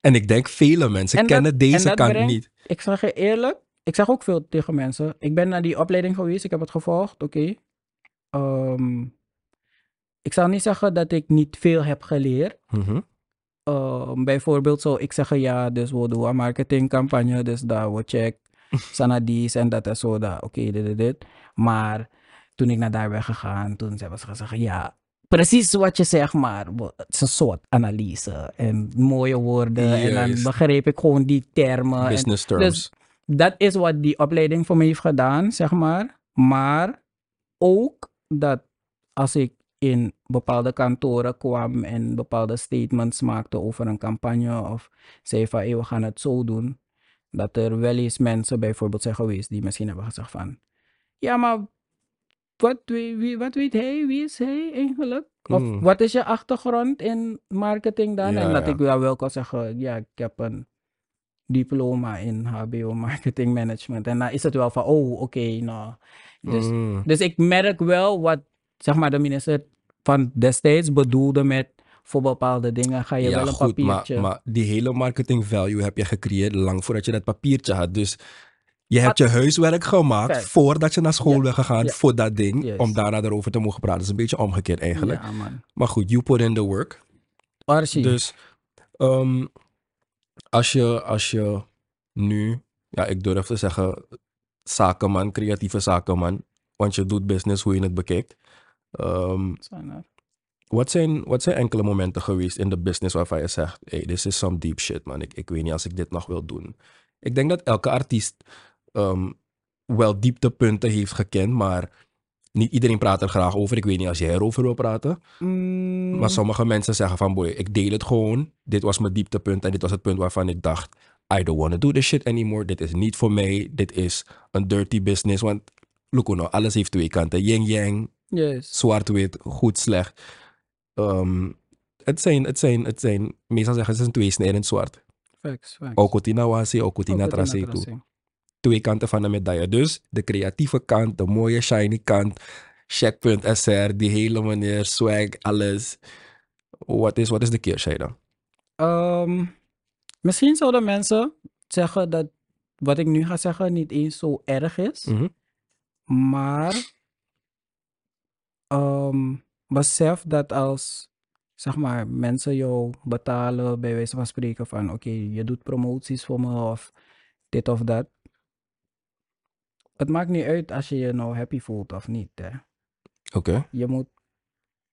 [SPEAKER 2] En ik denk vele mensen
[SPEAKER 1] dat-
[SPEAKER 2] kennen
[SPEAKER 1] en
[SPEAKER 2] deze kant
[SPEAKER 1] brengt-
[SPEAKER 2] niet.
[SPEAKER 1] ik zeg je eerlijk, ik zeg ook veel tegen mensen. Ik ben naar die opleiding geweest, ik heb het gevolgd, oké. Ehm, ik zal niet zeggen dat ik niet veel heb geleerd.
[SPEAKER 2] Mhm.
[SPEAKER 1] Ehm, bijvoorbeeld zou ik zeggen, ja, dus we doen een marketingcampagne, dus daar we check, sana dies en dat en zo, dat, oké, dit, dit, dit. Maar toen ik naar daar ben gegaan, toen hebben ze gezegd, ja, precies wat je zegt, maar het is een soort analyse en mooie woorden. En dan begreep ik gewoon die termen. en
[SPEAKER 2] Business terms.
[SPEAKER 1] dus dat is wat die opleiding voor me heeft gedaan, zeg maar. Maar ook dat als ik in bepaalde kantoren kwam en bepaalde statements maakte over een campagne of zei van hey, we gaan het zo doen, dat er wel eens mensen bijvoorbeeld zijn geweest die misschien hebben gezegd van ja, maar wat, weet- wie, wat weet hij? Wie is hij eigenlijk? Of
[SPEAKER 2] Mm.
[SPEAKER 1] wat is je achtergrond in marketing dan?
[SPEAKER 2] Ja,
[SPEAKER 1] en dat
[SPEAKER 2] ja.
[SPEAKER 1] ik wel wel kan zeggen, ja, ik heb een diploma in HBO Marketing Management. En dan is het wel van, oh, oké, nou. Dus,
[SPEAKER 2] Mm.
[SPEAKER 1] dus ik merk wel wat, zeg maar, de minister van destijds bedoelde met voor bepaalde dingen ga je
[SPEAKER 2] ja,
[SPEAKER 1] wel een
[SPEAKER 2] goed, maar,
[SPEAKER 1] papiertje.
[SPEAKER 2] maar die hele marketing value heb je gecreëerd lang voordat je dat papiertje had. Dus Je hebt je huiswerk gemaakt
[SPEAKER 1] Kijk.
[SPEAKER 2] voordat je naar school bent gegaan voor dat ding. Om daarna erover te mogen praten. Dat is een beetje omgekeerd eigenlijk.
[SPEAKER 1] Ja, man.
[SPEAKER 2] Maar goed, you put in the work.
[SPEAKER 1] Archie.
[SPEAKER 2] Dus ehm, als, je, als je nu, ja, ik durf te zeggen, zakenman, creatieve zakenman, want je doet business hoe je het bekijkt. Ehm,
[SPEAKER 1] Zijn er.
[SPEAKER 2] wat, zijn, wat zijn enkele momenten geweest in de business waarvan je zegt: hey, this is some deep shit, man. Ik, ik weet niet als ik dit nog wil doen. Ik denk dat elke artiest ehm, wel dieptepunten heeft gekend, maar niet iedereen praat er graag over. Ik weet niet als jij erover wil praten.
[SPEAKER 1] Mm,
[SPEAKER 2] Maar sommige mensen zeggen van boy, ik deel het gewoon. Dit was mijn dieptepunt en dit was het punt waarvan ik dacht, I don't want to do this shit anymore. Dit is niet voor mij. Dit is een dirty business. Want look nou, alles heeft twee kanten. Yin yang,
[SPEAKER 1] Yes.
[SPEAKER 2] zwart-wit, goed, slecht. Ehm, het, zijn, het, zijn, het zijn, meestal zeggen ze, het is een tweesnijdend zwart.
[SPEAKER 1] Facts, facts.
[SPEAKER 2] Ook Otina wasi, ook Otina toe. Twee kanten van de medaille. Dus de creatieve kant, de mooie shiny kant, check.sr, die hele manier, swag, alles. Wat is, wat is de keerzijde?
[SPEAKER 1] Ehm, misschien zouden mensen zeggen dat wat ik nu ga zeggen niet eens zo erg is.
[SPEAKER 2] Mhm.
[SPEAKER 1] Maar ehm, besef dat als zeg maar, mensen jou betalen, bij wijze van spreken van oké, je doet promoties voor me of dit of dat. Het maakt niet uit als je je nou happy voelt of niet. Hè.
[SPEAKER 2] Oké.
[SPEAKER 1] Je moet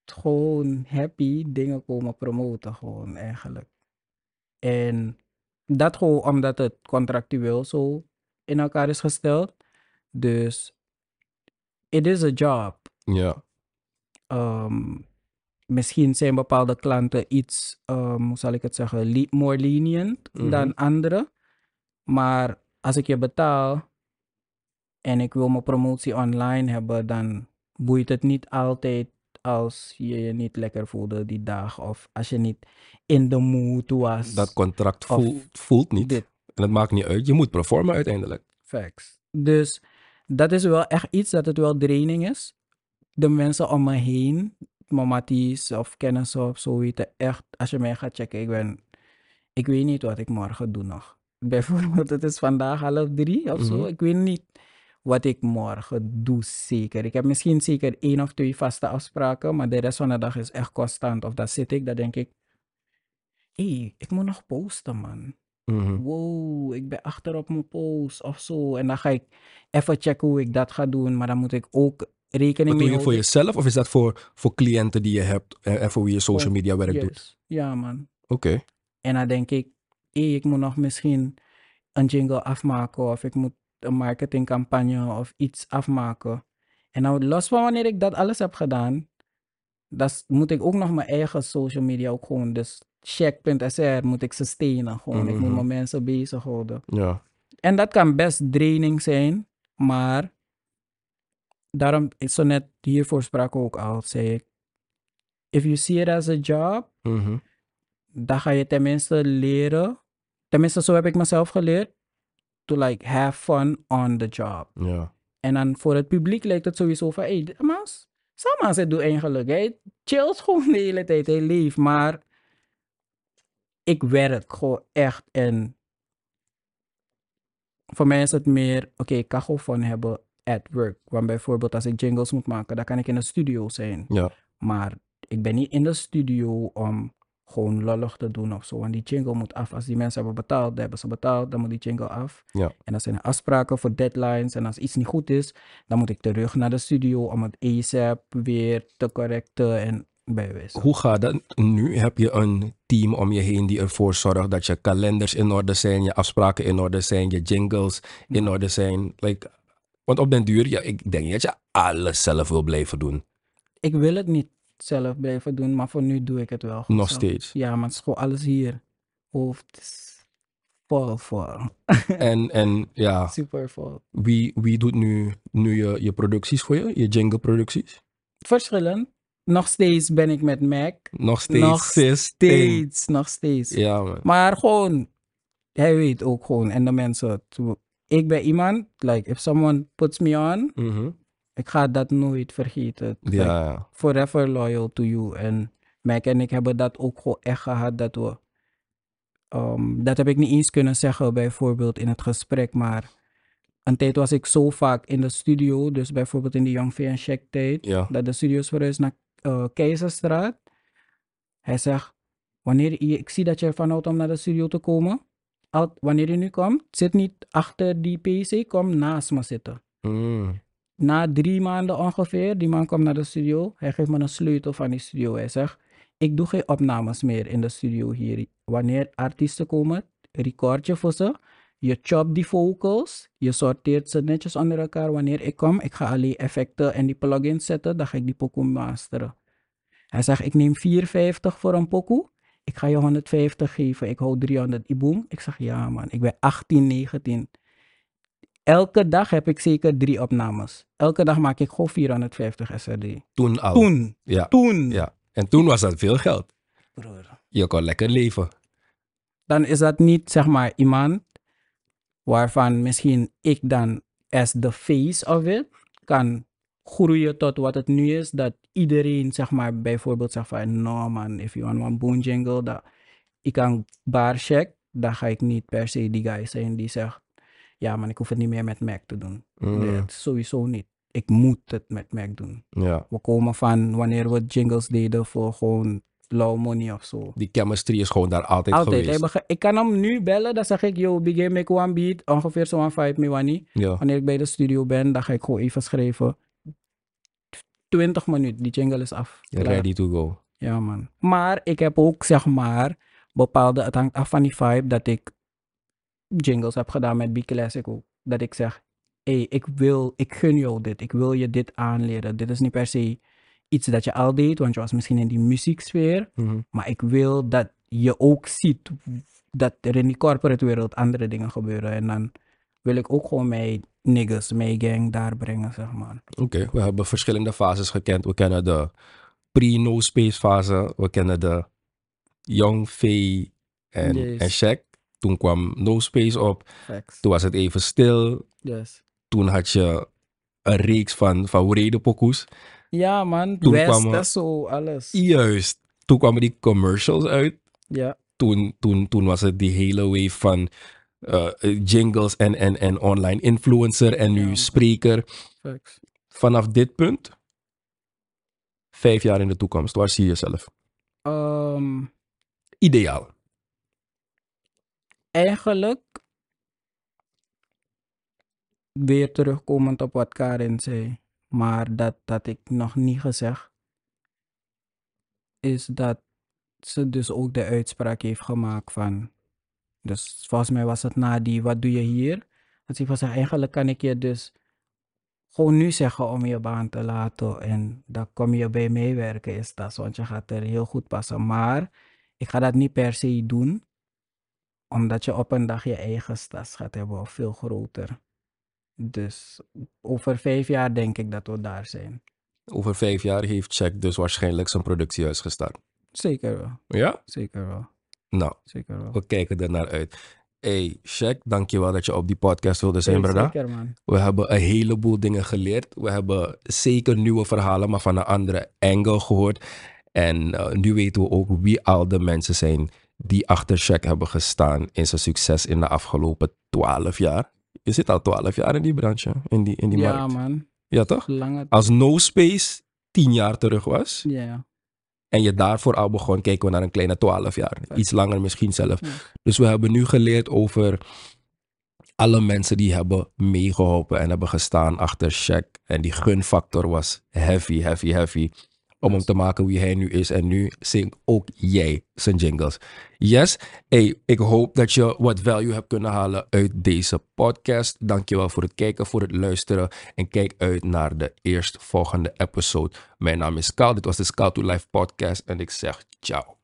[SPEAKER 1] gewoon happy dingen komen promoten, gewoon eigenlijk. En dat gewoon omdat het contractueel zo in elkaar is gesteld. Dus it is a job.
[SPEAKER 2] Ja.
[SPEAKER 1] Ehm, misschien zijn bepaalde klanten iets, ehm, hoe zal ik het zeggen, more lenient
[SPEAKER 2] Mhm.
[SPEAKER 1] dan anderen. Maar als ik je betaal en ik wil mijn promotie online hebben, dan boeit het niet altijd als je je niet lekker voelde die dag of als je niet in de mood was.
[SPEAKER 2] Dat contract voelt, voelt niet.
[SPEAKER 1] dit.
[SPEAKER 2] En het maakt niet uit. Je moet performen uiteindelijk.
[SPEAKER 1] Facts. Dus dat is wel echt iets dat het wel draining is. De mensen om me heen, mamaties of kennissen of zo weten echt, als je mij gaat checken, ik ben, ik weet niet wat ik morgen doe nog. Bijvoorbeeld, het is vandaag half drie of zo.
[SPEAKER 2] Mhm.
[SPEAKER 1] Ik weet niet wat ik morgen doe zeker. Ik heb misschien zeker één of twee vaste afspraken, maar de rest van de dag is echt constant. Of dat zit ik, dan denk ik, hé, hey, ik moet nog posten man
[SPEAKER 2] Mhm.
[SPEAKER 1] wow, ik ben achter op mijn post of zo. En dan ga ik even checken hoe ik dat ga doen. Maar dan moet ik ook rekening mee
[SPEAKER 2] je voor
[SPEAKER 1] houden.
[SPEAKER 2] jezelf of is dat voor, voor cliënten die je hebt en en voor wie je social media werk doet?
[SPEAKER 1] Ja, man.
[SPEAKER 2] Oké.
[SPEAKER 1] En dan denk ik, hé, ik moet nog misschien een jingle afmaken. Of ik moet een marketingcampagne of iets afmaken. En nou, los van wanneer ik dat alles heb gedaan, dat is- moet ik ook nog mijn eigen social media ook gewoon. Dus check.sr moet ik sustainen. Gewoon. Ik moet
[SPEAKER 2] Mhm.
[SPEAKER 1] mijn mensen bezighouden.
[SPEAKER 2] Ja.
[SPEAKER 1] En dat kan best draining zijn, maar daarom, ik zo net hiervoor sprak ook al, zei ik, if you see it as a job,
[SPEAKER 2] Mhm.
[SPEAKER 1] dan ga je tenminste leren, tenminste zo heb ik mezelf geleerd, to like have fun on the job.
[SPEAKER 2] Ja.
[SPEAKER 1] En dan voor het publiek lijkt het sowieso van, hé, hey, Mas, Samas het doet eigenlijk, hij chillt gewoon de hele tijd, hij leeft, maar ik werk gewoon echt en voor mij is het meer, oké, ik kan gewoon fun hebben at work. Want bijvoorbeeld als ik jingles moet maken, dan kan ik in de studio zijn.
[SPEAKER 2] Ja.
[SPEAKER 1] Maar ik ben niet in de studio om gewoon lollig te doen of zo. Want die jingle moet af. Als die mensen hebben betaald, dan hebben ze betaald, dan moet die jingle af.
[SPEAKER 2] Ja.
[SPEAKER 1] En dan zijn er afspraken voor deadlines. En als iets niet goed is, dan moet ik terug naar de studio om het ASAP weer te correcten en bijwijzen.
[SPEAKER 2] Hoe gaat dat nu? Heb je een team om je heen die ervoor zorgt dat je kalenders in orde zijn, je afspraken in orde zijn, je jingles in orde zijn? Like, want op den duur, ja, ik denk niet dat je alles zelf wil blijven doen.
[SPEAKER 1] Ik wil het niet zelf blijven doen, maar voor nu doe ik het wel. gewoon
[SPEAKER 2] Nog
[SPEAKER 1] zelf.
[SPEAKER 2] steeds.
[SPEAKER 1] Ja, maar het is gewoon alles hier. Hoofd is vol, vol.
[SPEAKER 2] En, en ja,
[SPEAKER 1] Super vol.
[SPEAKER 2] wie, wie doet nu, nu je, je producties voor je? Je jingle producties?
[SPEAKER 1] Verschillend. Nog steeds ben ik met Mac.
[SPEAKER 2] Nog steeds.
[SPEAKER 1] Nog. Steeds, nog steeds.
[SPEAKER 2] Ja, man.
[SPEAKER 1] Maar gewoon, hij weet ook gewoon, en de mensen. Ik ben iemand, like, if someone puts me on,
[SPEAKER 2] Mhm.
[SPEAKER 1] Ik ga dat nooit vergeten. Like,
[SPEAKER 2] Ja, ja.
[SPEAKER 1] forever loyal to you. En Mac en ik hebben dat ook gewoon echt gehad, dat we... ehm, dat heb ik niet eens kunnen zeggen bijvoorbeeld in het gesprek, maar een tijd was ik zo vaak in de studio, dus bijvoorbeeld in de Young V en Check tijd,
[SPEAKER 2] Ja.
[SPEAKER 1] dat de studio's verhuisd naar eh, Keizerstraat. Hij zegt, wanneer je, ik zie dat je ervan houdt om naar de studio te komen, Al- wanneer je nu komt, zit niet achter die PC, kom naast me zitten.
[SPEAKER 2] Mm.
[SPEAKER 1] Na drie maanden ongeveer, die man komt naar de studio. Hij geeft me een sleutel van die studio. Hij zegt, ik doe geen opnames meer in de studio hier. Wanneer artiesten komen, record je voor ze. Je chopt die vocals. Je sorteert ze netjes onder elkaar. Wanneer ik kom, ik ga alleen effecten en die plugins zetten. Dan ga ik die pokoe masteren. Hij zegt, ik neem 4,50 voor een pokoe. Ik ga je 150 geven. Ik hou 300 iboom. Ik zeg, ja man, ik ben 18, 19. Elke dag heb ik zeker drie opnames. Elke dag maak ik gewoon 450 SRD.
[SPEAKER 2] Toen al.
[SPEAKER 1] Toen,
[SPEAKER 2] Ja.
[SPEAKER 1] toen.
[SPEAKER 2] ja. En toen was dat veel geld.
[SPEAKER 1] Broer.
[SPEAKER 2] Je kon lekker leven.
[SPEAKER 1] Dan is dat niet, zeg maar, iemand waarvan misschien ik dan as the face of it kan groeien tot wat het nu is. Dat iedereen, zeg maar, bijvoorbeeld zegt van, no man, if you want one boom jingle, dat ik kan bar check, dan ga ik niet per se die guy zijn die zegt, ja man, ik hoef het niet meer met Mac te doen.
[SPEAKER 2] Mm.
[SPEAKER 1] Nee, sowieso niet. Ik moet het met Mac doen.
[SPEAKER 2] Ja.
[SPEAKER 1] We komen van wanneer we jingles deden voor gewoon low money of zo.
[SPEAKER 2] Die chemistry is gewoon daar altijd,
[SPEAKER 1] Altijd.
[SPEAKER 2] Geweest.
[SPEAKER 1] bege- ik kan hem nu bellen, dan zeg ik, yo, begin make one beat, ongeveer zo'n 5 me
[SPEAKER 2] Ja.
[SPEAKER 1] Wanneer ik bij de studio ben, dan ga ik gewoon even schrijven. 20 minuten, die jingle is af. Klaar.
[SPEAKER 2] Ready to go.
[SPEAKER 1] Ja, man. Maar ik heb ook, zeg maar, bepaalde, het hangt af van die vibe, dat ik jingles heb gedaan met B-Classic ook. Dat ik zeg, hé, hey, ik wil, ik gun jou dit, ik wil je dit aanleren. Dit is niet per se iets dat je al deed, want je was misschien in die muzieksfeer.
[SPEAKER 2] Mhm.
[SPEAKER 1] Maar ik wil dat je ook ziet dat er in die corporate wereld andere dingen gebeuren. En dan wil ik ook gewoon mijn niggas, mijn gang daar brengen, zeg maar.
[SPEAKER 2] Oké, we hebben verschillende fases gekend. We kennen de pre-no space fase. We kennen de Young Faye en,
[SPEAKER 1] Yes.
[SPEAKER 2] en Shaq. Toen kwam No Space op.
[SPEAKER 1] Facts.
[SPEAKER 2] Toen was het even stil.
[SPEAKER 1] Yes.
[SPEAKER 2] Toen had je een reeks van, van Wrede pokoes.
[SPEAKER 1] Ja, man.
[SPEAKER 2] Toen
[SPEAKER 1] West,
[SPEAKER 2] kwamen-
[SPEAKER 1] dat zo alles.
[SPEAKER 2] Juist. Toen kwamen die commercials uit.
[SPEAKER 1] Ja.
[SPEAKER 2] Toen, toen, toen was het die hele wave van eh, jingles en, en, en online influencer en nu
[SPEAKER 1] Ja.
[SPEAKER 2] spreker.
[SPEAKER 1] Facts.
[SPEAKER 2] Vanaf dit punt, vijf jaar in de toekomst, waar zie je jezelf?
[SPEAKER 1] Ehm,
[SPEAKER 2] Ideaal.
[SPEAKER 1] Eigenlijk weer terugkomend op wat Karin zei, maar dat had ik nog niet gezegd, is dat ze dus ook de uitspraak heeft gemaakt van, dus volgens mij was het na die, wat doe je hier? Dat ze van eigenlijk kan ik je dus gewoon nu zeggen om je baan te laten en dan kom je bij mij werken is dat, want je gaat er heel goed passen. Maar ik ga dat niet per se doen, omdat je op een dag je eigen stas gaat hebben of veel groter. Dus over vijf jaar denk ik dat we daar zijn.
[SPEAKER 2] Over vijf jaar heeft Check dus waarschijnlijk zijn productiehuis gestart.
[SPEAKER 1] Zeker wel,
[SPEAKER 2] Ja?
[SPEAKER 1] zeker wel,
[SPEAKER 2] Nou,
[SPEAKER 1] zeker wel.
[SPEAKER 2] we kijken er naar uit. Hey, Shaq, dankjewel dat je op die podcast wilde zijn, brada.
[SPEAKER 1] Zeker man.
[SPEAKER 2] We hebben een heleboel dingen geleerd. We hebben zeker nieuwe verhalen, maar van een andere angle gehoord. En eh, nu weten we ook wie al de mensen zijn die achter Shaq hebben gestaan in zijn succes in de afgelopen twaalf jaar. Je zit al twaalf jaar in die branche, in die, in die
[SPEAKER 1] Ja
[SPEAKER 2] markt.
[SPEAKER 1] man,
[SPEAKER 2] Ja, toch?
[SPEAKER 1] lange
[SPEAKER 2] Als No Space tien jaar terug was
[SPEAKER 1] Ja,
[SPEAKER 2] en je daarvoor al begon, kijken we naar een kleine twaalf jaar. Iets langer misschien zelf.
[SPEAKER 1] Ja.
[SPEAKER 2] Dus we hebben nu geleerd over alle mensen die hebben meegeholpen en hebben gestaan achter Shaq. En die gunfactor was heavy, heavy, heavy. Om hem te maken wie hij nu is. En nu zingt ook jij zijn jingles. Yes, hey, ik hoop dat je wat value hebt kunnen halen uit deze podcast. Dankjewel voor het kijken, voor het luisteren. En kijk uit naar de eerstvolgende episode. Mijn naam is Kaal. Dit was de Scout to Life podcast. En ik zeg ciao.